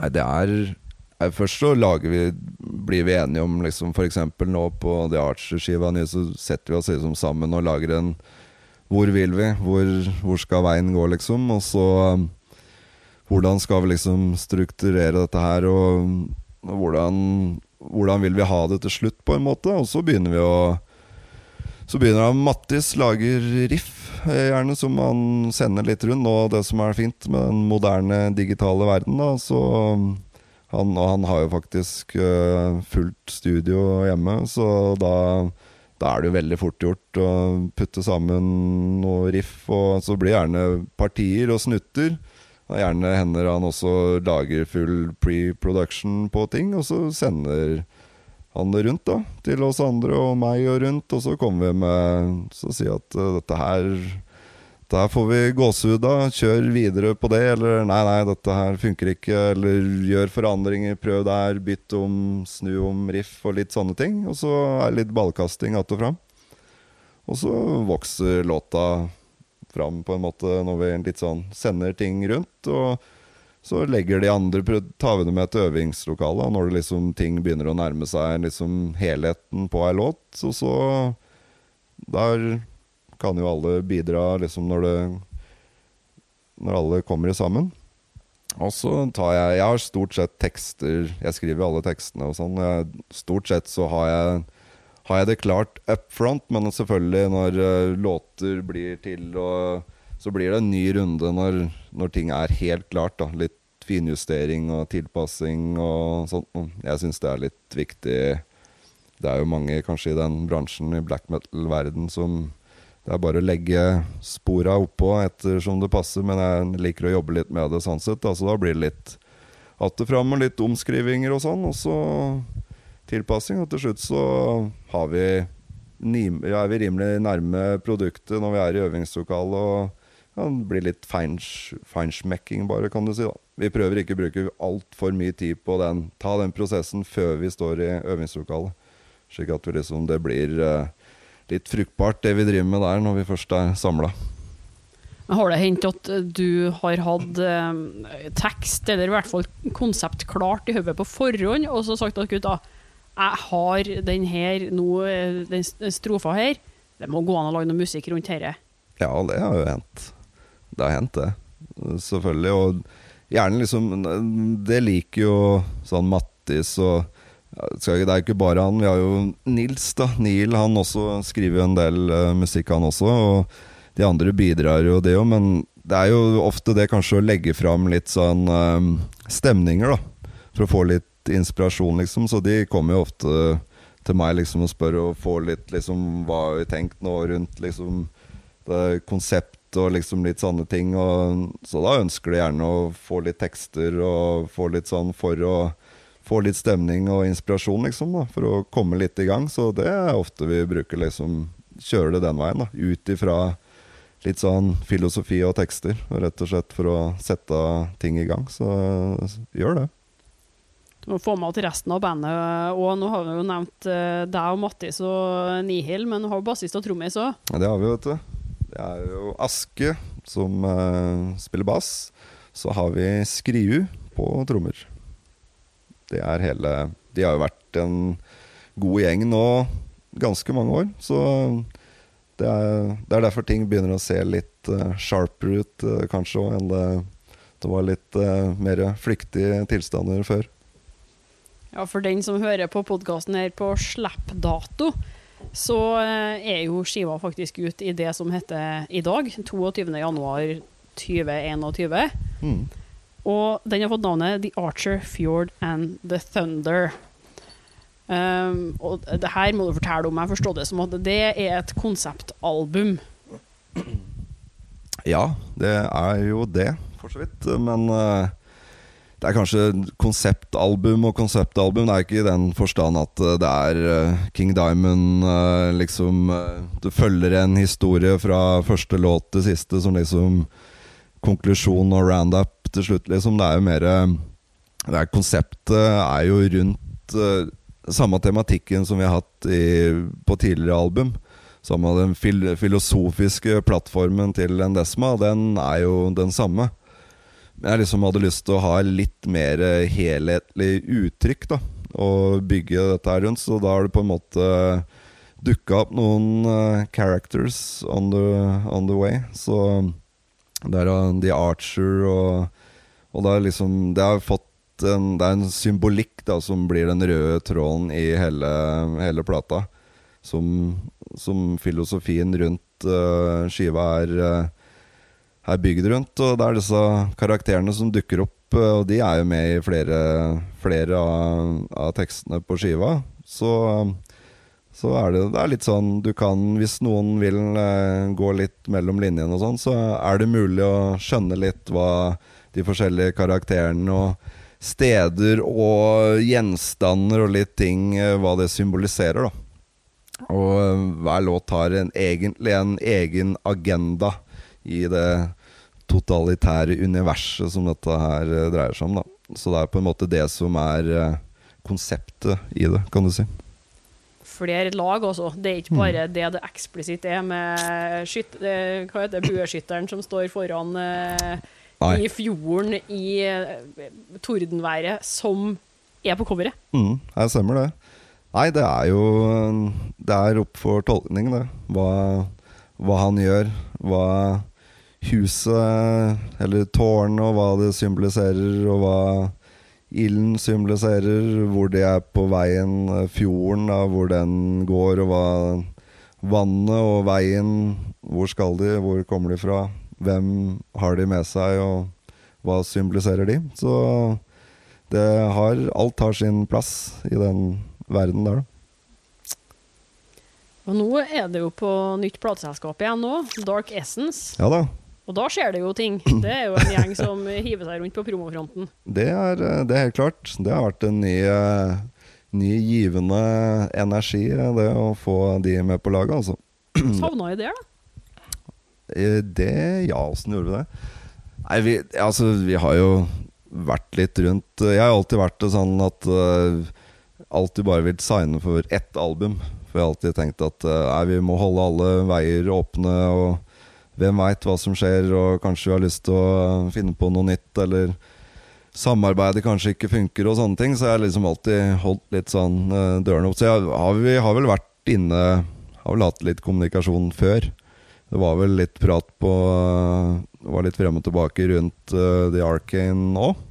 Nei, det er Først så lager vi Blir vi enige om liksom F.eks. nå på The Archer-skiva nye, så setter vi oss liksom sammen og lager en Hvor vil vi? Hvor, hvor skal veien gå, liksom? Og så Hvordan skal vi liksom strukturere dette her, og, og hvordan, hvordan vil vi ha det til slutt, på en måte? Og så begynner vi å så begynner han Mattis lager riff, eh, gjerne som han sender litt rundt. Og det som er fint med den moderne digitale verden, da, så han, Og han har jo faktisk uh, fullt studio hjemme, så da, da er det jo veldig fort gjort å putte sammen noe riff. Og så blir det gjerne partier og snutter. Og gjerne hender han også lager full pre-production på ting, og så sender han det rundt da, til oss andre og meg og rundt, og så kommer vi med Så sier at eh, dette her her får vi gåsehud av, kjør videre på det, eller nei, nei, dette her funker ikke, eller gjør forandringer, prøv der, bytt om, snu om riff og litt sånne ting. Og så er det litt ballkasting att og fram. Og så vokser låta fram på en måte når vi litt sånn sender ting rundt. og så legger de andre tar vi det med til øvingslokalet når det liksom ting begynner å nærme seg liksom helheten på ei låt. Så, så Der kan jo alle bidra liksom når det Når alle kommer sammen. Og så tar jeg Jeg har stort sett tekster Jeg skriver alle tekstene og sånn. Stort sett så har jeg har jeg det klart up front, men selvfølgelig når eh, låter blir til og så blir det en ny runde når, når ting er helt klart. da Litt finjustering og tilpassing og sånt. Jeg syns det er litt viktig. Det er jo mange kanskje i den bransjen, i black metal-verden, som det er bare å legge spora oppå ettersom det passer, men jeg liker å jobbe litt med det sånn sett. Altså, så da blir det litt att og fram og litt omskrivinger og sånn, og så tilpassing. Og til slutt så har vi ja, er vi rimelig nærme produktet når vi er i øvingslokalet. Og ja, det blir litt feinsch- feinschmecking, bare, kan du si. da Vi prøver ikke å bruke altfor mye tid på den ta den prosessen før vi står i øvingslokalet. Slik at liksom, det blir eh, litt fruktbart, det vi driver med der, når vi først er samla. Har det hendt at du har hatt eh, tekst, eller i hvert fall konsept, klart i hodet på forhånd, og så sagt at gutta, jeg har den her nå, eh, den strofa her, det må gå an å lage noe musikk rundt dette. Ja, det har jo hendt. Det har hendt, det. Selvfølgelig. Og gjerne liksom Det liker jo sånn Mattis og Det er ikke bare han. Vi har jo Nils, da. Neil, han også skriver en del uh, musikk, han også. Og de andre bidrar jo det òg, men det er jo ofte det kanskje å legge fram litt sånn eh, stemninger, da. For å få litt inspirasjon, liksom. Så de kommer jo ofte til meg liksom og spør og får litt liksom Hva har vi tenkt nå rundt liksom det konsept og liksom litt sånne ting. Og, så da ønsker de gjerne å få litt tekster og få litt sånn for å få litt stemning og inspirasjon, liksom, da, for å komme litt i gang. Så det er ofte vi bruker liksom Kjører det den veien, da. Ut ifra litt sånn filosofi og tekster, rett og slett for å sette ting i gang. Så gjør det. Du må få med til resten av bandet, òg. nå har vi jo nevnt eh, deg og Mattis og Nihil, men du har jo bassist og trommis òg. Ja, Det har vi, vet du. Det er jo Aske som uh, spiller bass. Så har vi Skriu på trommer. Det er hele De har jo vært en god gjeng nå ganske mange år, så det er, det er derfor ting begynner å se litt uh, sharper ut, uh, kanskje, enn det, det var litt eh, mer flyktige tilstander før. Ja, for den som hører på podkasten her på slippdato, så eh, er jo skiva faktisk ut i det som heter i dag, 22. januar 2021. Um, og det her må du fortelle om. Jeg forstår det som at det er et konseptalbum. Ja, det er jo det, for så vidt. Men eh, det er kanskje konseptalbum og konseptalbum. Det er ikke i den forstand at eh, det er eh, King Diamond eh, liksom Du følger en historie fra første låt til siste som liksom konklusjon og roundup til slutt, liksom. Det er jo mer det er Konseptet er jo rundt samme tematikken som vi har hatt i, på tidligere album. Samme den fil filosofiske plattformen til Endesma, den er jo den samme. Jeg liksom hadde lyst til å ha litt mer helhetlig uttrykk, da. Og bygge dette her rundt, så da har det på en måte dukka opp noen eh, characters on the, on the way. Så der er uh, The Archer og, og det er liksom Det har fått en, det er en symbolikk da som blir den røde tråden i hele, hele plata. Som, som filosofien rundt uh, skiva er, eh, er bygd rundt. Og det er disse karakterene som dukker opp, eh, og de er jo med i flere, flere av, av tekstene på skiva. Så, så er det, det er litt sånn du kan, hvis noen vil eh, gå litt mellom linjene og sånn, så er det mulig å skjønne litt hva de forskjellige karakterene og steder og gjenstander og litt ting, eh, hva det symboliserer, da. Og hver låt har en, egentlig en egen agenda i det totalitære universet som dette her eh, dreier seg om, da. Så det er på en måte det som er eh, konseptet i det, kan du si. Flere lag også. Det er ikke bare det det eksplisitt er med skyt, eh, hva heter bueskytteren som står foran Nei. i fjorden i tordenværet, som er på coveret. Mm, her stemmer det. Nei, det er jo Det er opp for tolkning, det. Hva, hva han gjør. Hva huset, eller tårnet, og hva det symboliserer, og hva ilden symboliserer. Hvor de er på veien, eh, fjorden, da, hvor den går, og hva vannet og veien Hvor skal de, hvor kommer de fra? Hvem har de med seg, og hva symboliserer de? Så det har Alt har sin plass i den verden der, da. Og nå er det jo på nytt plateselskap igjen nå, Dark Essence. Ja da. Og da skjer det jo ting. Det er jo en gjeng som hiver seg rundt på promofronten. Det er, eh, det er helt klart. Det har vært en ny, eh, ny givende energi, eh, det å få de med på laget, altså. Savna det, da. Det Ja, åssen gjorde vi det? Nei, vi, altså, vi har jo vært litt rundt Jeg har alltid vært sånn at uh, Alltid bare vil signe for ett album. For jeg har alltid tenkt at uh, nei, vi må holde alle veier åpne, og hvem veit hva som skjer, og kanskje vi har lyst til å finne på noe nytt, eller samarbeidet kanskje ikke funker, og sånne ting. Så jeg har liksom alltid holdt litt sånn uh, dørene opp. Så jeg har, vi har vel vært inne Har vel hatt litt kommunikasjon før. Det var vel litt prat på Det var litt frem og tilbake rundt uh, The Arcane òg.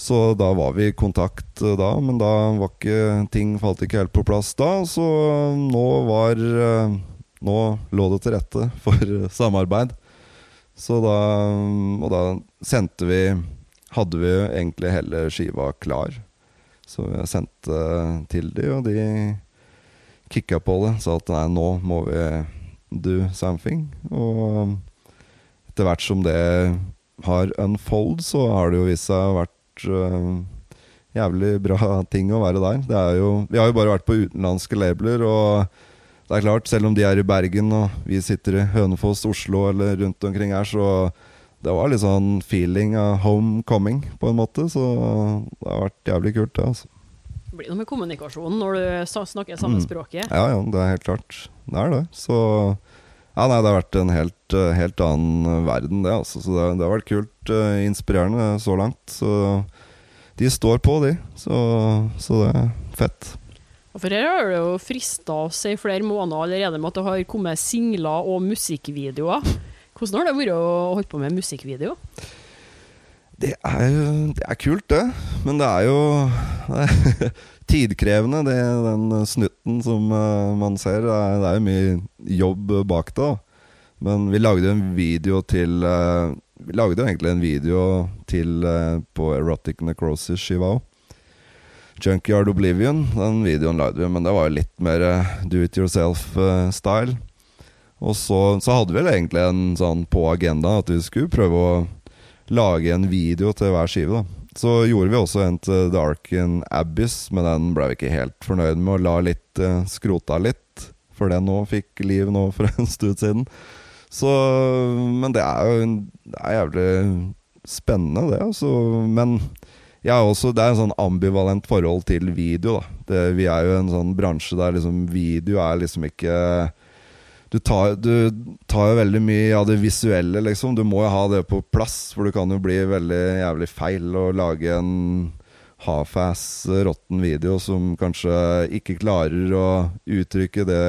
Så da var vi i kontakt uh, da, men da var ikke ting falt ikke helt på plass da. Så nå var uh, Nå lå det til rette for samarbeid. Så da Og da sendte vi Hadde vi egentlig hele skiva klar. Så jeg sendte til de, og de kicka på det. Sa at nei, nå må vi do something. Og etter hvert som det har unfold, så har det jo vist seg vært uh, jævlig bra ting å være der. Er jo, vi har jo bare vært på utenlandske labeler, og det er klart, selv om de er i Bergen og vi sitter i Hønefoss, Oslo eller rundt omkring her, så det var litt sånn feeling av homecoming, på en måte. Så det har vært jævlig kult, det, altså. Det blir noe med kommunikasjonen når du snakker samme Mm. språket. Ja, ja, det er helt klart. Det er det. Så Ja, nei, det har vært en helt, eh, helt annen verden, det, altså. Så det, det har vært kult. eh, Inspirerende så langt. Så de står på, de. Så, så det er fett. For her har det jo frista oss i flere måneder allerede med at det har kommet singler og musikkvideoer. Hvordan har det vært å holde på med musikkvideo? Det er jo det er kult, det. Men det er jo det er tidkrevende, det, den snutten som eh, man ser. Det er, det er jo mye jobb bak det. Men vi lagde en video til eh, Vi lagde egentlig en video til eh, på Erotic Necrosis-skiva òg. Junkyard Oblivion. Den videoen lagde vi, men det var jo litt mer eh, do it yourself-style. Og så, så hadde vi vel egentlig en sånn på agenda at vi skulle prøve å lage en video til hver skive. da så gjorde vi også en til Dark in Abyss, men den ble vi ikke helt fornøyd med, og la litt uh, skrota litt. For den òg fikk liv nå for en stund siden. Så Men det er jo det er jævlig spennende, det. Altså. Men er også, det er en sånn ambivalent forhold til video. det, Vi er jo en sånn bransje der liksom video er liksom ikke du tar, du tar jo veldig mye av det visuelle, liksom. Du må jo ha det på plass, for det kan jo bli veldig jævlig feil å lage en half-ass råtten video som kanskje ikke klarer å uttrykke det,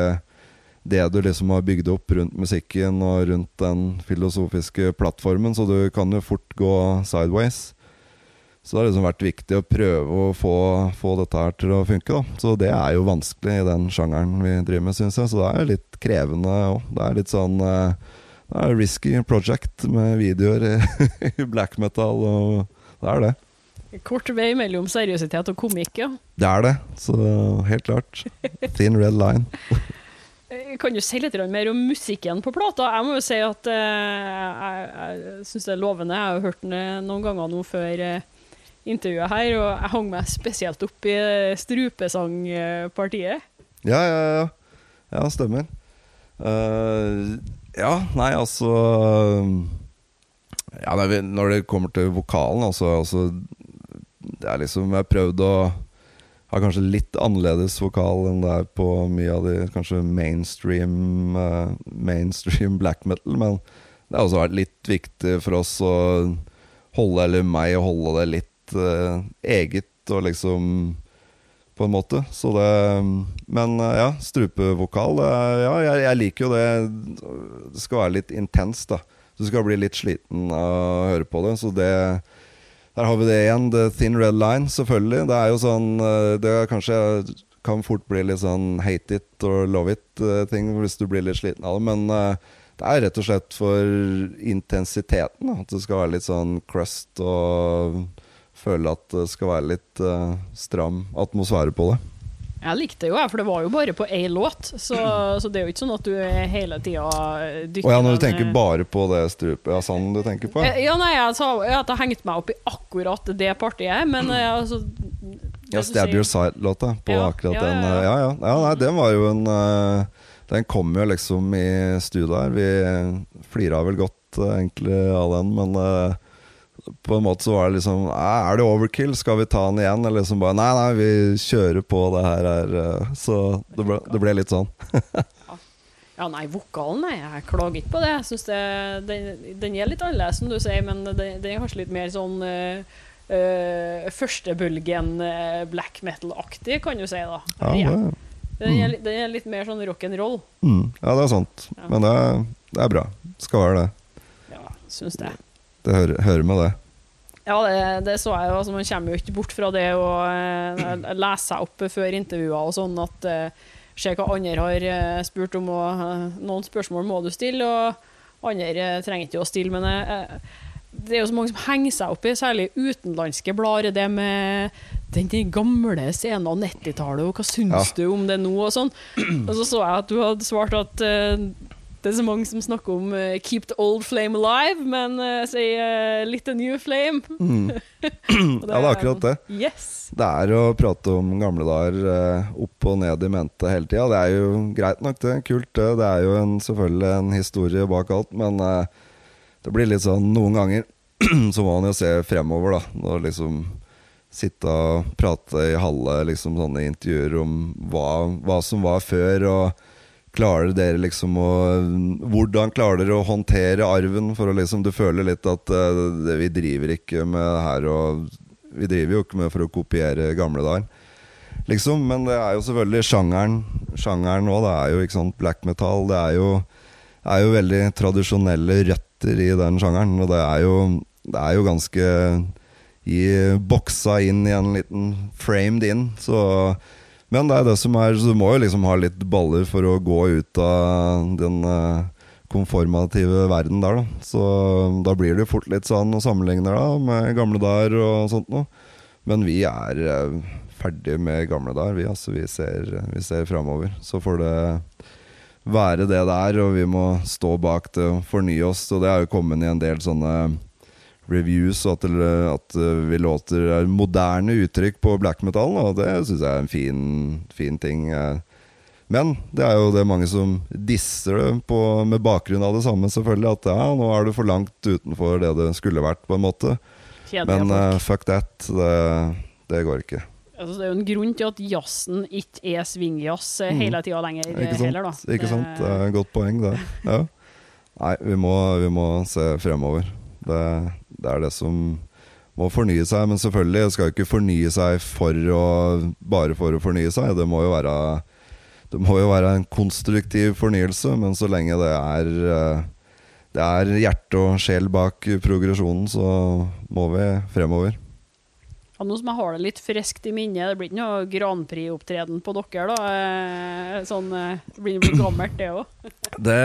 det du liksom har bygd opp rundt musikken og rundt den filosofiske plattformen, så du kan jo fort gå sideways. Så det har liksom vært viktig å prøve å få, få dette her til å funke. da Så det er jo vanskelig i den sjangeren vi driver med, syns jeg. Så det er litt krevende òg. Det er litt sånn eh, Det er risky project med videoer i, black metal, og det er det. Kort vei mellom seriøsitet og komikk, ja. Det er det. Så helt klart. Thin red line. Eh, kan du si litt mer om musikken på plata? Jeg må jo si at uh, jeg, jeg syns det er lovende. Jeg har hørt den noen ganger nå før. Intervjuet her, og jeg hang meg spesielt opp i strupesangpartiet. Ja, ja, ja. Ja, stemmer. Uh, ja, nei, altså Ja, når det kommer til vokalen, altså, altså Det er liksom Jeg har prøvd å ha kanskje litt annerledes vokal enn det er på mye av de kanskje mainstream uh, Mainstream black metal, men det har også vært litt viktig for oss å holde, eller meg, å holde det litt uh, eget og liksom På en måte. Så det Men uh, ja, strupevokal uh, Ja, jeg, jeg, liker jo det. Det skal være litt intenst, da. Du skal bli litt sliten av å høre på det. Så det Der har vi det igjen. The thin red line, selvfølgelig. Det er jo sånn Det er kanskje kan fort bli litt sånn hate it or love it-ting hvis du blir litt sliten av det. Men det er rett og slett for intensiteten. At det skal være litt sånn crust og føler at det skal være litt uh, stram atmosfære på det. Jeg likte det jo, for det var jo bare på én låt. Så, så, det er jo ikke sånn at du hele tida dykker oh, ja, Når du tenker bare på det strupet, ja, sånn du tenker på? Ja, nei, jeg sa at jeg hengte meg opp i akkurat det partiet, men altså Ja, 'Stab Your Side-låta på ja, akkurat ja, den. Ja, ja. ja, nei, den var jo en Den kom jo liksom i studio her. Vi flira vel godt egentlig av den, men på en måte så var det liksom Er det overkill? Skal vi ta den igjen? Eller liksom bare Nei, nei, vi kjører på det her. her. Eh, så det ble, det ble litt sånn. ja, nei, vokalen, nei. Jeg klager ikke på det. Jeg syns den, den, er litt annerledes, som du sier, men den, den er kanskje litt mer sånn uh, uh, førstebølgen uh, black metal-aktig, kan du si, da. Ja, det, den, er, mm. den, er, litt mer sånn rock'n'roll. Mm. Ja, det er sant. Ja. Men det, det er bra. Skal være det. Ja, syns det. Det hører, hører med det. Ja, det, det, så jeg jo. Altså, man kommer jo ikke bort fra det å uh, lese seg opp før intervjuer og sånn at uh, Se hva andre har uh, spurt om, og uh, noen spørsmål må du stille, og andre trenger ikke å stille. Men det er jo så mange som henger seg opp i, særlig utenlandske blader, det med den, den gamle scenen av 90-tallet, og hva syns ja. du om det nå, og sånn. Og så så jeg at du hadde svart at det er så mange som snakker om uh, 'keep the old flame alive', men uh, sier uh, 'litt a new flame'. Mm. det ja, det er akkurat det. Yes. Det er å prate om gamle dager uh, opp og ned i mente hele tida. Det er jo greit nok, det. Kult, det. Det er jo en, selvfølgelig en historie bak alt, men det blir litt sånn noen ganger så må man jo se fremover, da. Når liksom sitte og prate i halve liksom, sånne intervjuer om hva, hva som var før. og Klarer dere liksom å Hvordan klarer dere å håndtere arven? For å liksom Du føler litt at uh, vi driver ikke med det her og Vi driver jo ikke med for å kopiere gamle dager. Liksom, men det er jo selvfølgelig sjangeren Sjangeren nå, det er jo ikke sant black metal. Det er jo, er jo veldig tradisjonelle røtter i den sjangeren. Og det er jo, det er jo ganske i, boksa inn i en liten framed in. Så men det er det som er Så du må jo liksom ha litt baller for å gå ut av den uh, konformative verden der, da. Så da blir det jo fort litt sånn og sammenligner da med gamle der og sånt noe. Men vi er uh, ferdig med gamle der, vi. Altså, vi ser, vi ser framover. Så får det være det det er, og vi må stå bak det og fornye oss. Og det er jo kommet i en del sånne reviews, og at, at vi låter er moderne uttrykk på black metal, og det syns jeg er en fin, fin ting. Men det er jo det mange som disser det på, med bakgrunn av det samme, selvfølgelig. At ja, nå er du for langt utenfor det det skulle vært, på en måte. Kjedelige Men eh, fuck that. Det, det går ikke. Altså, det er jo en grunn til at jazzen ikke er swingjazz eh, Mm. hele tida lenger eh, Ikke sant? heller, da. Ikke sant? Det er et godt poeng, det. Ja. Nei, vi må, vi må se fremover. Det, det er det som må fornye seg. Men selvfølgelig skal jo ikke fornye seg for å, bare for å fornye seg. Det må jo være det må jo være en konstruktiv fornyelse, men så lenge det er eh, Det er hjerte og sjel bak progresjonen, så må vi fremover. Ja, nå som jeg har det litt friskt i minnet, det blir ikke noe Grand Prix-opptreden på dere, da? Eh, Sånn, eh, det blir jo gammelt, det òg. Det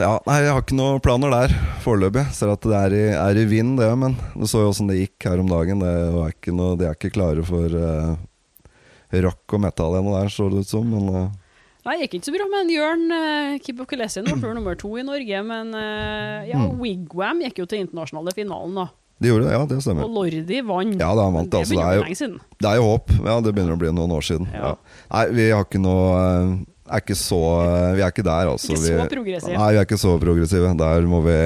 Ja, nei, jeg har ikke noen planer der foreløpig. Ser at det er i, er i vind, det, men du så jo åssen det gikk her om dagen. Det er ikke noe, de er ikke klare for uh, rock og metal ennå der, så det ut som. Men Uh, Nei, det gikk ikke så bra med en Jørn uh, Kibokelesin, ble nummer to i Norge, men uh, ja, Mm. Wigwam gikk jo til internasjonale finalen, da. De gjorde det, ja, det stemmer. Og. Lordi vant. Ja, da vant det altså. Det begynner er, å bli lenge siden. det er jo håp. Ja, det begynner å bli noen år siden. Ja. Ja. Nei, vi har ikke noe eh, er ikke så eh, Vi er ikke der, altså. Ikke så vi, progressiv. Nei, vi er ikke så progressive. Der må vi,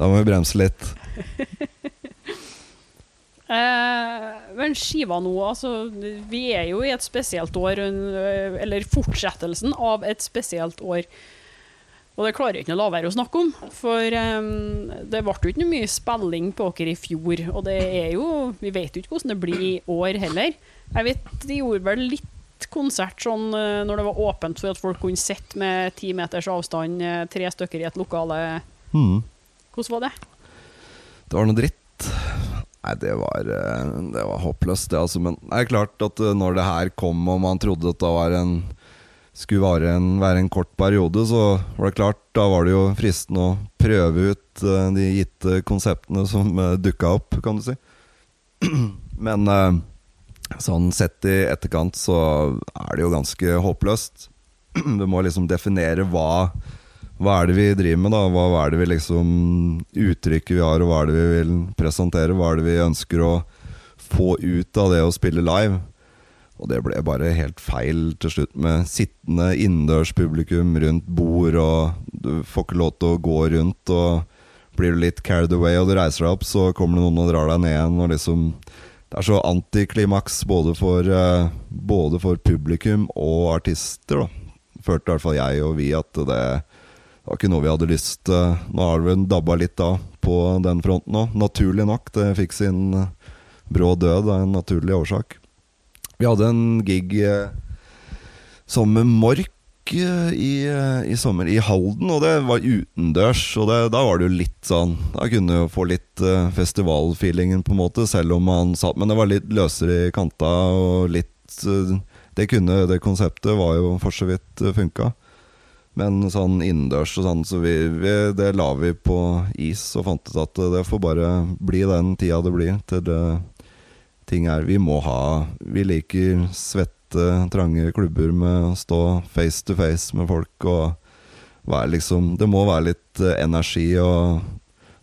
der må vi bremse litt. Eh, men skiva nå, altså Vi er jo i et spesielt år, eh, eller fortsettelsen av et spesielt år. Og det klarer jeg ikke å la være å snakke om, for um, det ble jo ikke mye spilling på dere i fjor. Og det er jo Vi vet jo ikke hvordan det blir i år heller. Jeg vet de gjorde vel litt konsert sånn eh, når det var åpent for at folk kunne sitte med ti meters avstand, eh, tre stykker i et lokale. Mm. Hvordan var det? Det var noe dritt. Nei, det var, eh, det var håpløst, det, altså. Men det er klart at når det her kom, og man trodde at det var en skulle vare en, være en kort periode, så var det klart Da var det jo fristende å prøve ut eh, de gitte konseptene som uh, dukka opp, kan du si. Men eh, sånn sett i etterkant så er det jo ganske håpløst. Du må liksom definere hva hva er det vi driver med, da? Hva er det vi liksom Uttrykket vi har, og hva er det vi vil presentere? Hva er det vi ønsker å få ut av det å spille live? Og det ble bare helt feil til slutt, med sittende innendørspublikum rundt bord, og du får ikke lov til å gå rundt, og blir du litt carried away og du reiser deg opp, så kommer det noen og drar deg ned igjen, og liksom Det er så antiklimaks både eh, både for publikum og artister, da. Følte i hvert fall jeg og vi at det det var ikke noe vi hadde lyst til. Nå har vi dabba litt da på den fronten òg. Naturlig nok. Det fikk sin brå død av en naturlig årsak. Vi hadde en gig sammen med Mork eh, i, eh, i sommer i Halden, og det var utendørs. Og det, da var det jo litt sånn Da kunne jo få litt eh, festivalfeelingen, på en måte, selv om han satt Men det var litt løsere i kanta og litt eh, Det kunne Det konseptet var jo for så vidt eh, funka. Men sånn innendørs og sånn, så vi, vi, det la vi på is og fant ut at det får bare bli den tida det blir til det ting er Vi må ha Vi liker svette, trange klubber med å stå face to face med folk og være liksom Det må være litt eh, energi og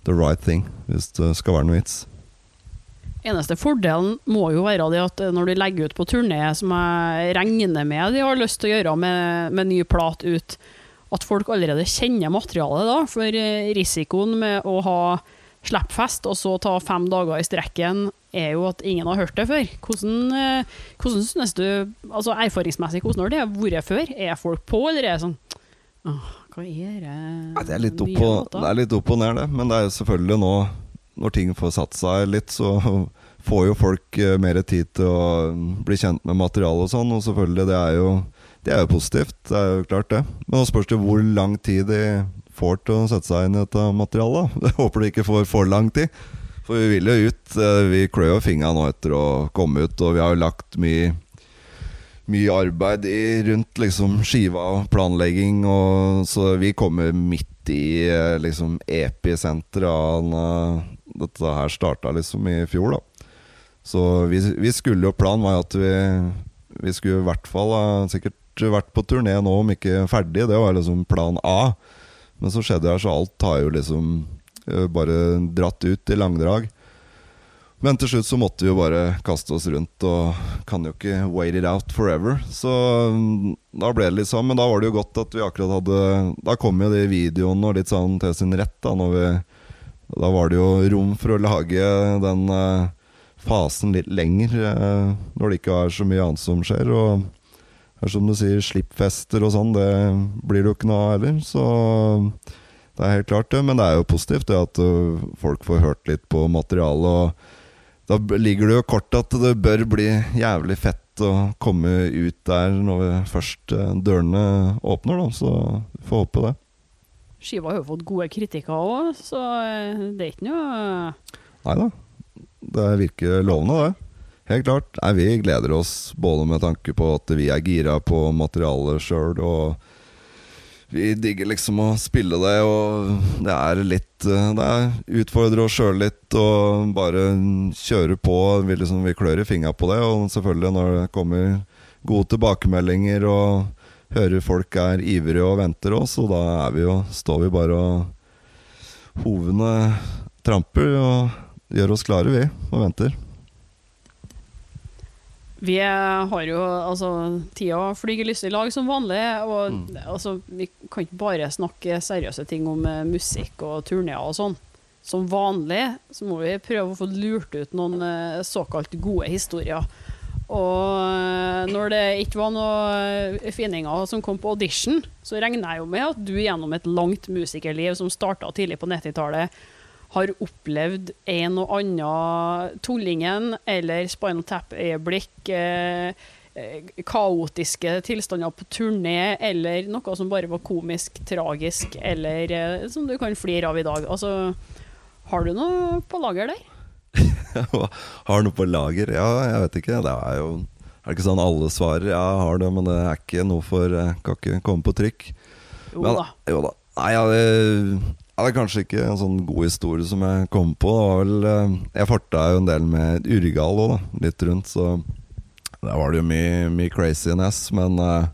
the right thing hvis det skal være noe vits. Eneste fordelen må jo være at når de legger ut på turné, som jeg regner med de har lyst til å gjøre med, med ny plat ut, at folk allerede kjenner materialet da. For eh, risikoen med å ha slippfest og så ta fem dager i strekken, er jo at ingen har hørt det før. Hvordan, eh, hvordan synes du, altså erfaringsmessig, hvordan har det vært før? Er folk på, eller er det sånn Åh, hva er det? Ja, det, er litt opp og, låter?» det er litt opp og ned, det. Men det er jo selvfølgelig nå, når ting får satt seg litt, så får jo folk eh, mer tid til å bli kjent med materialet og sånn. Og selvfølgelig, det er jo, det er jo positivt. Det er jo klart, det. Men nå spørs det hvor lang tid de får til å sette seg inn i dette materialet. Jeg håper de ikke får for lang tid. For vi vil jo ut. eh, Vi klør jo fingra nå etter å komme ut, og vi har jo lagt mye mye arbeid i, rundt liksom skiva og planlegging, og, så vi kommer midt i eh, liksom episenteret av når dette her starta liksom i fjor, da. Så vi, vi skulle jo Planen var at vi, vi skulle i hvert fall sikkert vært på turné nå, om ikke ferdig. Det var liksom plan A. Men så skjedde det her, så alt har jo liksom eh, bare dratt ut i langdrag. Men til slutt så måtte vi jo bare kaste oss rundt, og kan jo ikke wait it out forever. Så mm, da ble det litt sånn, men da var det jo godt at vi akkurat hadde Da kom jo de videoene og litt sånn til sin rett, da, vi Da var det jo rom for å lage den uh, fasen litt lenger, uh, når det ikke er så mye annet som skjer. Og det er som du sier, slippfester og sånn, det blir det jo ikke noe av heller. Så det er helt klart det. Men det er jo positivt det at uh, folk får hørt litt på materialet. Og da ligger det jo kort at det bør bli jævlig fett å komme ut der når vi først uh, dørene åpner, da. Så vi får håpe det. Skiva har jo fått gode kritikker òg, så uh, det er ikke noe Nei da. Det virker lovende, det. Helt klart. Nei, vi gleder oss både med tanke på at vi er gira på materialet sjøl, og vi digger liksom å spille det, og det er litt eh, Det er utfordre oss sjøl litt og bare kjøre på. Vi, liksom, vi klør i fingra på det, og selvfølgelig når det kommer gode tilbakemeldinger og hører folk er ivrige og venter oss, og da er vi jo, står vi bare og hovene tramper og gjør oss klare, vi, og venter. Vi har jo altså Tida flyger i lag som vanlig, og mm. altså, vi kan ikke bare snakke seriøse ting om uh, musikk og turneer og sånn. Som vanlig så må vi prøve å få lurt ut noen uh, såkalt gode historier. Og uh, når det ikke var noen finninger som kom på audition, så regner jeg jo med at du gjennom et langt musikerliv som starta tidlig på 90-tallet, har opplevd en og annen Tullingen eller Spinal Tap-øyeblikk, eh, eh, kaotiske tilstander på turné, eller noe som bare var komisk, tragisk, eller eh, som du kan flire av i dag. Altså, har du noe på lager der? har noe på lager? Ja, jeg vet ikke. Det er jo er det ikke sånn alle svarer? Ja, jeg har det, men det er ikke noe for Kan ikke komme på trykk. Jo da. jo da. Nei, ja, det ja, det er kanskje ikke en sånn god historie som jeg kom på. Vel, eh, jeg farta jo en del med Urgal òg, litt rundt, så der var det jo mye, mye craziness. Men uh,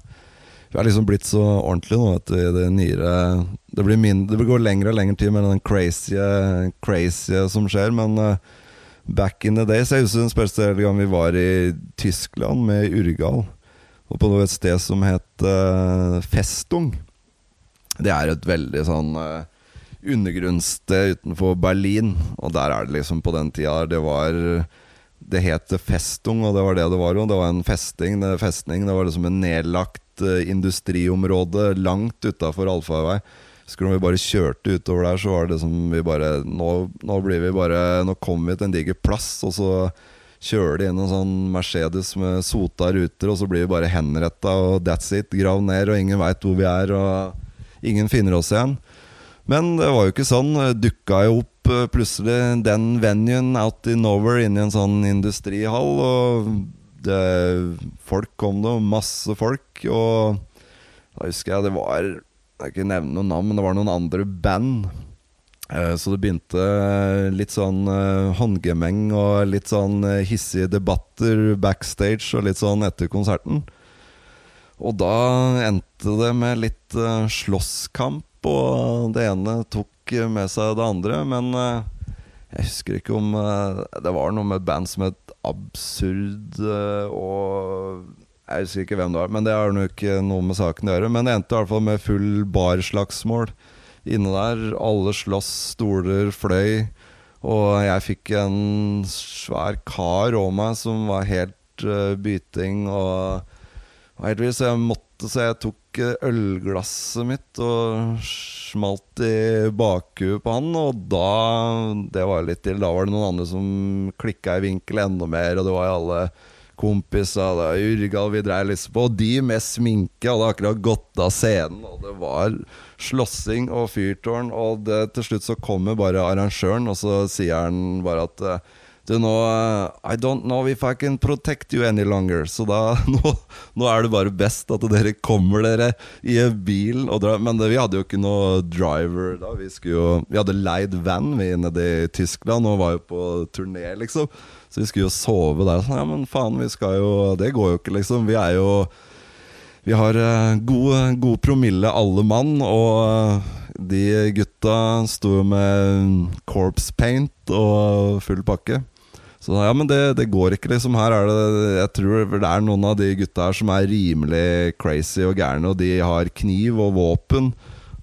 vi har liksom blitt så ordentlig nå at det nyere Det blir mindre, det går lengre og lengre tid med den crazy, crazy som skjer. Men uh, back in the days Jeg husker den første gang vi var i Tyskland med Urgal. Og på et sted som het uh, Festung. Det er et veldig sånn uh, undergrunnssted utenfor Berlin. Og der er det liksom på den tida Det var Det het Festung, og det var det det var. Og det var en festing. Det, festning, det var liksom en nedlagt uh, industriområde langt utafor allfarvei. Husker når vi bare kjørte utover der, så var det som vi bare Nå, nå blir vi bare Nå kommer vi til en diger plass, og så kjører de inn en sånn Mercedes med sota ruter, og så blir vi bare henretta, og that's it. Grav ned, og ingen veit hvor vi er, og ingen finner oss igjen. Men det var jo ikke sånn. Dukka jo opp eh, plutselig den venuen out in nowhere inni en sånn industrihall. Og det, folk kom det, masse folk. Og da husker jeg det var Jeg kan ikke nevne noen navn, men det var noen andre band. Eh, så det begynte litt sånn eh, håndgemeng og litt sånn hissige debatter backstage og litt sånn etter konserten. Og da endte det med litt slåsskamp og det ene tok med seg det andre. Men eh, jeg husker ikke om eh, Det var noe med band som het Absurd eh, og Jeg husker ikke hvem det var, men det har nok ikke noe med saken å gjøre. Men det endte i hvert fall med full barslagsmål inne der. Alle slåss, stoler fløy. Og jeg fikk en svær kar over meg som var helt byting og, og helt vilt, så jeg måtte Så jeg tok ølglasset mitt og smalt i bakhuet på han. Og da Det var litt til. Da var det noen andre som klikka i vinkel enda mer, og det var alle kompiser. Det var Urgal vi dreiv liksom på. Og de med sminke hadde akkurat gått av scenen, og det var slåssing og fyrtårn. Og det, til slutt så kommer bare arrangøren, og så sier han bare at Du, nå eh, I don't know if I can protect you any longer. Så da Nå, nå er det bare best at dere kommer dere i bilen. Men det, vi hadde jo ikke noe driver da. Vi, jo, vi hadde leid van nede i Tyskland og var jo på turné, liksom. Så vi skulle jo sove der. Sånn, ja, men faen, vi skal jo Det går jo ikke, liksom. Vi er jo Vi har uh, god, god promille, alle mann, og de gutta sto med corpse paint og full pakke. Så ja, men det, det, går ikke, liksom. Her er det Jeg tror det er noen av de gutta her som er rimelig crazy og gærne, og de har kniv og våpen.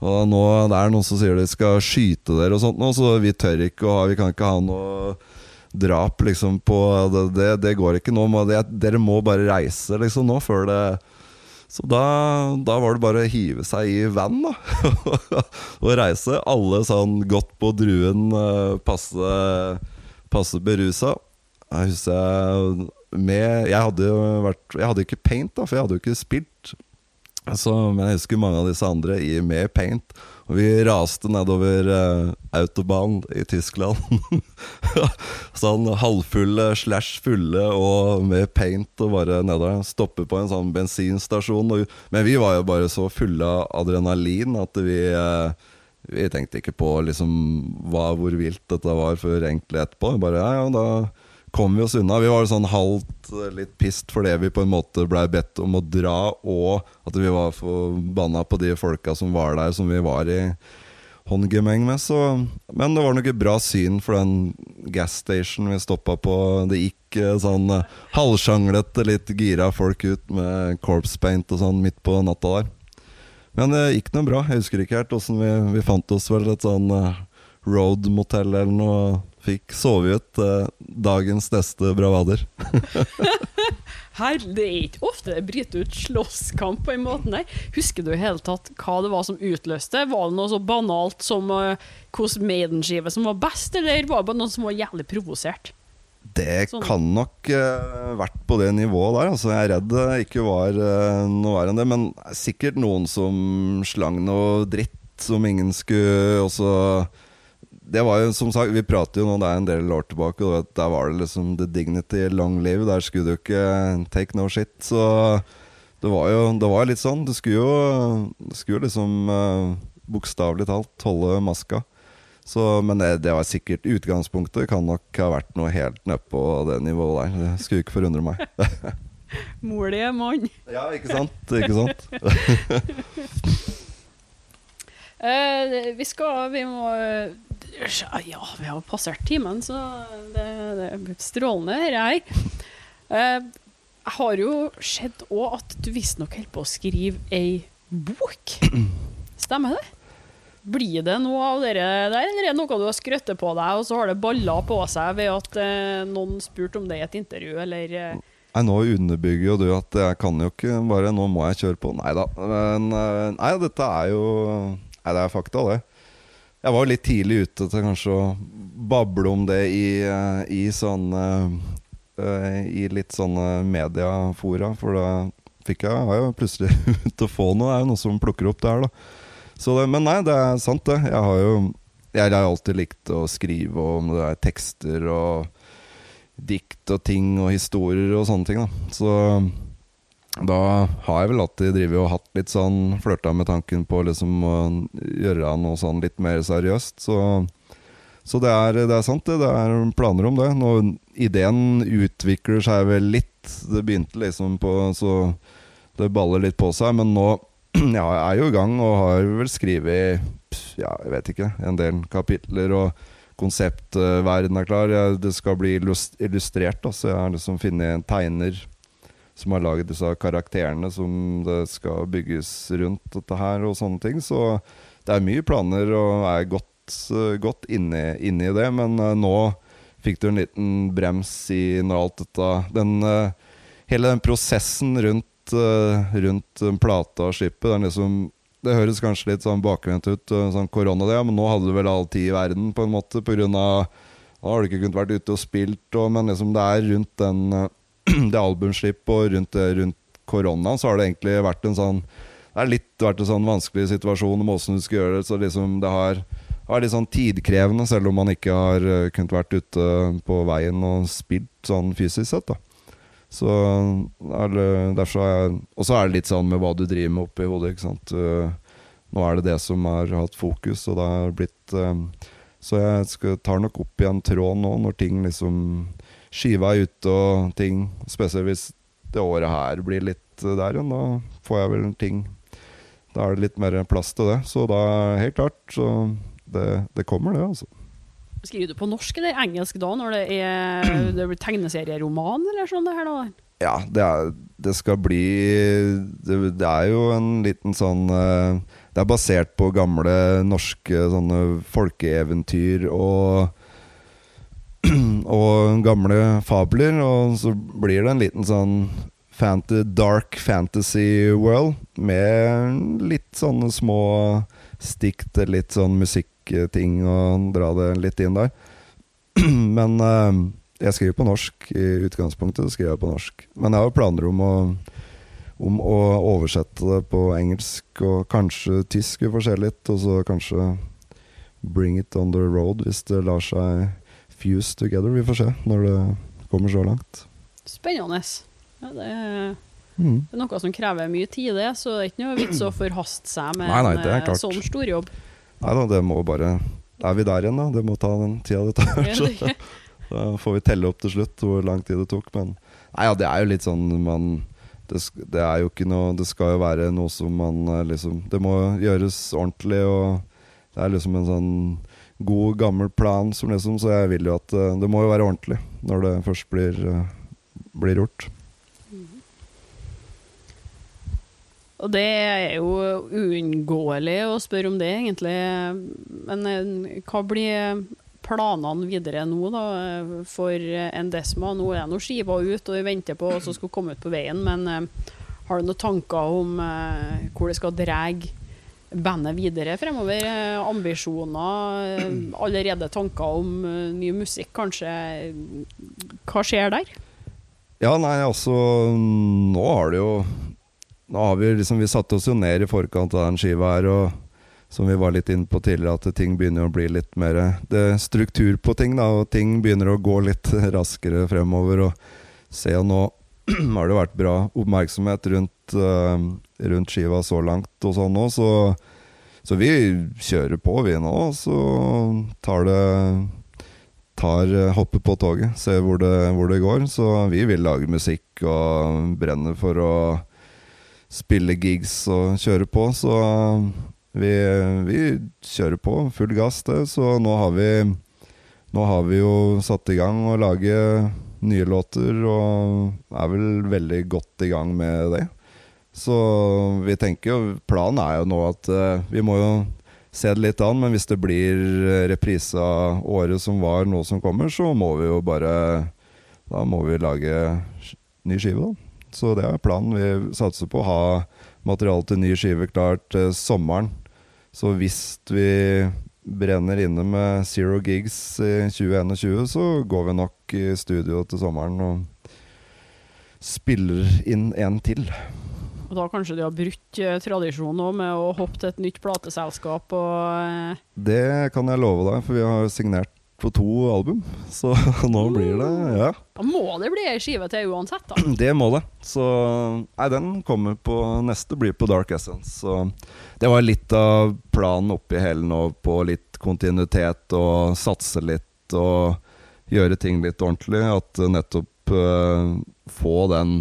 Og nå det er noen som sier de skal skyte dere og sånt nå, så vi tør ikke og Vi kan ikke ha noe drap liksom på Det, det, det går ikke nå. Må, dere må bare reise liksom nå før det så da, da, var det bare å hive seg i van da og reise. Alle sånn godt på druen, eh, passe, passe berusa. Jeg husker med Jeg hadde jo vært Jeg hadde ikke paint, da, for jeg hadde jo ikke spilt. Så, men jeg husker mange av disse andre i med paint. Og vi raste nedover uh, autobahn i Tyskland. sånn halvfulle slash fulle og med paint og bare nedover. Stoppe på en sånn bensinstasjon. Og, men vi var jo bare så fulle av adrenalin at vi uh, vi tenkte ikke på liksom hva, hvor vilt dette var før egentlig etterpå. Bare ja, ja, da kom vi oss unna. Vi var sånn halvt eh, litt pissed fordi vi på en måte blei bedt om å dra, og at vi var forbanna på de folka som var der, som vi var i håndgemeng med. Så. Men det var nok et bra syn for den gasstation vi stoppa på. Det gikk eh, sånn eh, halvsjanglete, litt gira folk ut med corpse paint og sånn midt på natta der. Men det gikk noe bra. Jeg husker ikke helt åssen vi, vi, fant oss vel et sånn road-motell eller noe Fikk sove ut eh, dagens neste bravader. Her, det er ikke ofte det bryter ut slåsskamp på en måte, nei. Husker du i hele tatt hva det var som utløste? Var det noe så banalt som uh, Maiden-skive som var best, eller var det bare noe som var jævlig provosert? Det sånn. kan nok uh, vært på det nivået der. Altså, jeg er redd det ikke var uh, noe verre enn det. Men sikkert noen som slang noe dritt som ingen skulle også det var jo som sagt Vi prater jo nå, det er en del år tilbake, og der var det liksom the dignity long live. Der skulle du ikke take no shit. Så det var jo det var litt sånn. Du skulle jo, du skulle liksom uh, bokstavelig talt holde maska. Så, men det, det, var sikkert utgangspunktet. Kan nok ha vært noe helt nedpå det nivået der. Det skulle ikke forundre meg. Molige mann. Ja, ikke sant? Ikke sant? uh, vi skal Vi må ja, vi har passert timen, så det, det er strålende, dette her. Eh, jeg har jo sett òg at du visstnok holder på å skrive ei bok. Stemmer det? Blir det noe av det der, eller er det noe du har skrøttet på deg, og så har det balla på seg ved at eh, noen spurte om det i et intervju, eller eh? Nei, Nå underbygger jo du at jeg kan jo ikke bare Nå må jeg kjøre på. Nei da. Men eh, nei, dette er jo Nei, det er fakta, det. Jeg var litt tidlig ute til kanskje å bable om det i, eh, i sånne uh, I litt sånne mediafora, for da fikk jeg, var jeg plutselig ut å få noe. Det er jo noe som plukker opp det her, da. Det, men nei, det er sant, det. Jeg har jo jeg har alltid likt å skrive om det er tekster og dikt og ting og historier og sånne ting. da Så da har jeg vel alltid drevet og hatt litt sånn flørta med tanken på liksom å gjøre noe sånn litt mer seriøst. Så, så det, er, det, er, sant, det. Det er planer om det. Nå, ideen utvikler seg vel litt. Det begynte liksom på Så det baller litt på seg. Men nå ja, jeg er jo i gang og har vel skrevet ja, jeg vet ikke, en del kapitler. Og konseptverden er klar. Det skal bli illustrert, da, så jeg har liksom funnet en tegner som har laget disse karakterene som det skal bygges rundt dette her, og sånne ting. Så det er mye planer, og er godt, godt inne, i det. Men uh, nå fikk du en liten brems i når alt dette den, uh, Hele den prosessen rundt, rundt plata og skipet, den liksom det høres kanskje litt sånn bakvendt ut, sånn korona det, men nå hadde du vel all tid i verden, på en måte, pga. Da har du ikke kunnet vært ute og spilt, og, men liksom det er rundt den det albumslippet og rundt, rundt koronaen, så har det egentlig vært en sånn Det er litt vært en sånn vanskelig situasjon om åssen du skal gjøre det. Så liksom det har, er litt sånn tidkrevende, selv om man ikke har uh, kunnet vært ute på veien og spilt sånn fysisk sett. da Så er derfor er Og så er det litt sånn med hva du driver med oppi hodet. ikke sant uh, Nå er det det som har hatt fokus, og det har blitt uh, Så jeg skal, tar nok opp igjen tråden nå, når ting liksom Skiva ut og ting Spesielt hvis det året her blir litt der igjen, da får jeg vel ting Da er det litt mer plass til det. Så da, helt klart, så det, det kommer, det, altså. Skriver du på norsk eller engelsk da, når det er det blir tegneserieroman eller sånn? det her da? Ja, det, er, det skal bli det, det, er jo en liten sånn eh, Det er basert på gamle norske sånne folkeeventyr og og gamle fabler, og så blir det en liten sånn fantasy, dark fantasy world med litt sånne små stikk til litt sånn musikkting og dra det litt inn der. Men uh, jeg skriver på norsk i utgangspunktet. skriver jeg på norsk Men jeg har planer om å, om å oversette det på engelsk og kanskje tysk. Vi får se litt. Og så kanskje bring it on the road hvis det lar seg fuse together. Vi får se når det kommer så langt. Spennende. Ja, det er Mm. Det er noe som krever mye tid, det, så det er ikke noe vits å forhaste seg med nei, nei, en eh, sånn storjobb. Nei da, det må bare er vi der igjen, da. Det må ta den tida det tar. Så da får vi telle opp til slutt hvor lang tid det tok. Men nei, ja, det er jo litt sånn man det, det, er jo ikke noe Det skal jo være noe som man eh, liksom Det må gjøres ordentlig, og det er liksom en sånn god, gammel plan som liksom Så jeg vil jo at eh, det må jo være ordentlig når det først blir, eh, blir gjort. Og det er jo uunngåelig å spørre om det, egentlig. Men eh, hva blir planene videre nå, da, for Endesma? Nå er nå skiva ut, og vi venter på og så skal komme ut på veien. Men har du noen tanker om hvor det skal dra bandet videre fremover? Uh, ambisjoner? allerede tanker om ny musikk, kanskje? Hva skjer der? Ja, nei, altså Nå har det jo nå har vi liksom Vi satte oss jo ned i forkant av den skiva her, og som vi var litt inne på tidligere, at ting begynner å bli litt mer Det er struktur på ting, da, og ting begynner å gå litt raskere fremover. Og se, og nå har det vært bra oppmerksomhet rundt, uh, rundt skiva så langt og sånn òg, så, så vi kjører på, vi nå. Så tar det tar, hopper på toget, ser hvor det, hvor det går. Så vi vil lage musikk og brenner for å spille gigs og kjøre på. Så vi, vi kjører på full gass, det. Så nå har vi Nå har vi jo satt i gang å lage nye låter, og er vel veldig godt i gang med det. Så vi tenker jo Planen er jo nå at uh, vi må jo se det litt an, men hvis det blir reprise av året som var, nå som kommer, så må vi jo bare Da må vi lage ny skive, da. Så det er planen. Vi satser på å ha materiale til ny skive klart til sommeren. Så hvis vi brenner inne med zero gigs i 2021, så går vi nok i studio til sommeren og spiller inn en til. Og da kanskje de har brutt tradisjonen tradisjonen med å hoppe til et nytt plateselskap og eh, Det kan jeg love deg, for vi har signert på to album. Så nå blir det Ja. Da må det bli ei skive til uansett, da. Det må det. Så Nei, den kommer på Neste blir på Dark Essence. Så det var litt av planen oppi hele nå, på litt kontinuitet og satse litt og gjøre ting litt ordentlig. At nettopp uh, få den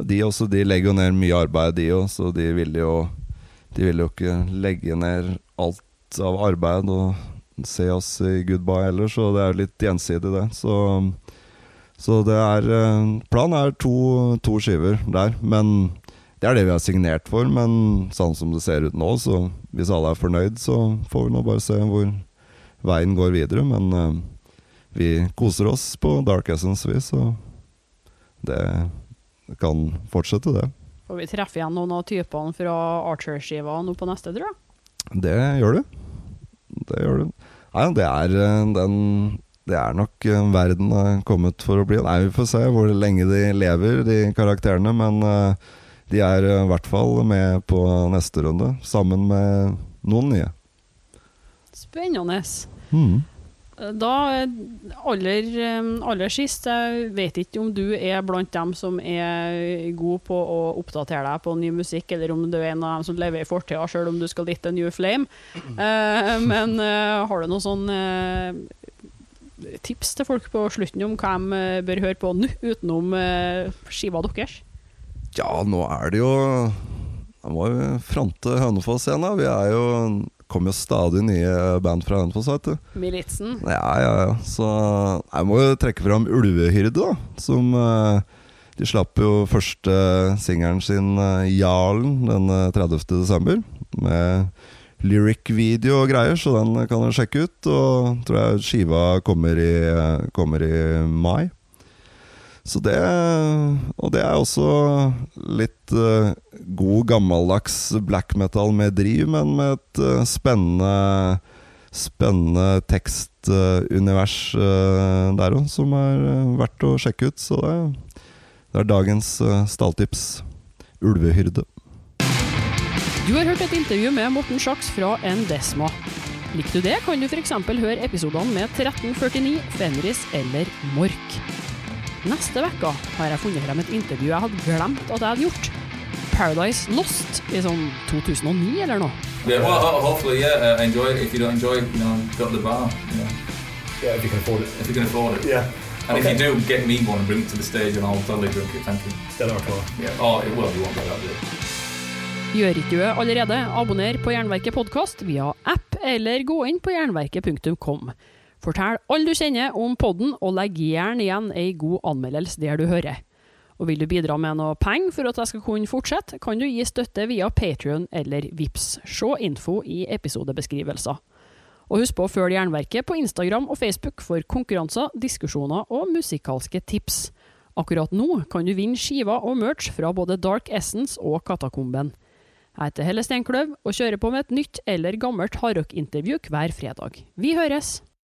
De også, de legger jo ned mye arbeid, de òg, så de vil jo De vil jo ikke legge ned alt av arbeid og se oss i goodbye heller, så det er litt gjensidig, det. Så, så det er eh, Planen er to, to, skiver der, men det er det vi har signert for. Men sånn som det ser ut nå, så hvis alle er fornøyd, så får vi nå bare se hvor veien går videre. Men uh, vi koser oss på Dark Essence, vi, så det kan fortsette, det. Får vi treffe igjen noen av typene fra Archer-skiva nå på neste, tror jeg? Det gjør du. Det gjør du. Nei, det er eh, den det er nok eh, verden er kommet for å bli. Nei, Vi får se hvor lenge de lever, de karakterene. Men uh, de er i hvert fall med på neste runde, sammen med noen nye. Spennende. Mm. Da aller, aller sist, jeg vet ikke om du er blant dem som er god på å oppdatere deg på ny musikk, eller om du er en av dem som lever i fortida, sjøl om du skal dit til new flame. Eh, men eh, har du noen sånn eh, tips til folk på slutten om hva de eh, bør høre på nå, utenom eh, skiva deres? Ja, nå er det jo Jeg må jo fronte Hønefoss igjen, da. Vi er jo kommer jo stadig nye band fra Hønefoss, du. Militsen? Ja, ja, ja. Så jeg må jo trekke fram Ulvehyrde, da. Som eh, De slapp jo første singelen sin, eh, 'Jarlen', den eh, 30. desember. Med lyric-video og greier, så den kan dere sjekke ut. Og tror jeg skiva kommer i, eh, kommer i mai. Så det Og det er også litt uh, god, gammeldags black metal med driv, men med et uh, spennende Spennende tekstunivers uh, der òg, som er verdt å sjekke ut. Så det, det er dagens stalltips. Ulvehyrde. Du har hørt et intervju med Morten Sjaks fra Endesma. Likte du det, kan du f.eks. høre episodene med 1349, Fenris eller Mork. Neste uke har jeg funnet frem et intervju jeg hadde glemt at jeg hadde gjort. Paradise Lost i sånn 2009 eller noe. Yeah, well, hopefully, yeah, uh, enjoy it. If you don't enjoy it, you know, go to the bar, you know, Yeah, if you can afford it. if you can afford it. Yeah. And Okay. if you do, get me one and bring it to the stage and I'll totally drink it, thank you. Ställer jag kvar. Yeah. Oh, it will, you won't get that, will you? Gjør ikke du det allerede, abonner på Jernverket podkast via app, eller gå inn på jernverket.kom. Fortell alle du kjenner om podden, og legg gjerne igjen ei god anmeldelse der du hører. Og vil du bidra med noe penger for at jeg skal kunne fortsette, kan du gi støtte via Patrion eller Vips. Se info i episodebeskrivelser. Og husk på å følge Jernverket på Instagram og Facebook for konkurranser, diskusjoner og musikalske tips. Akkurat nå kan du vinne skiver og merch fra både Dark Essence og Katakomben. Jeg heter Helle Steinkløv og kjører på med et nytt eller gammelt hardrock-intervju hver fredag. Vi høres!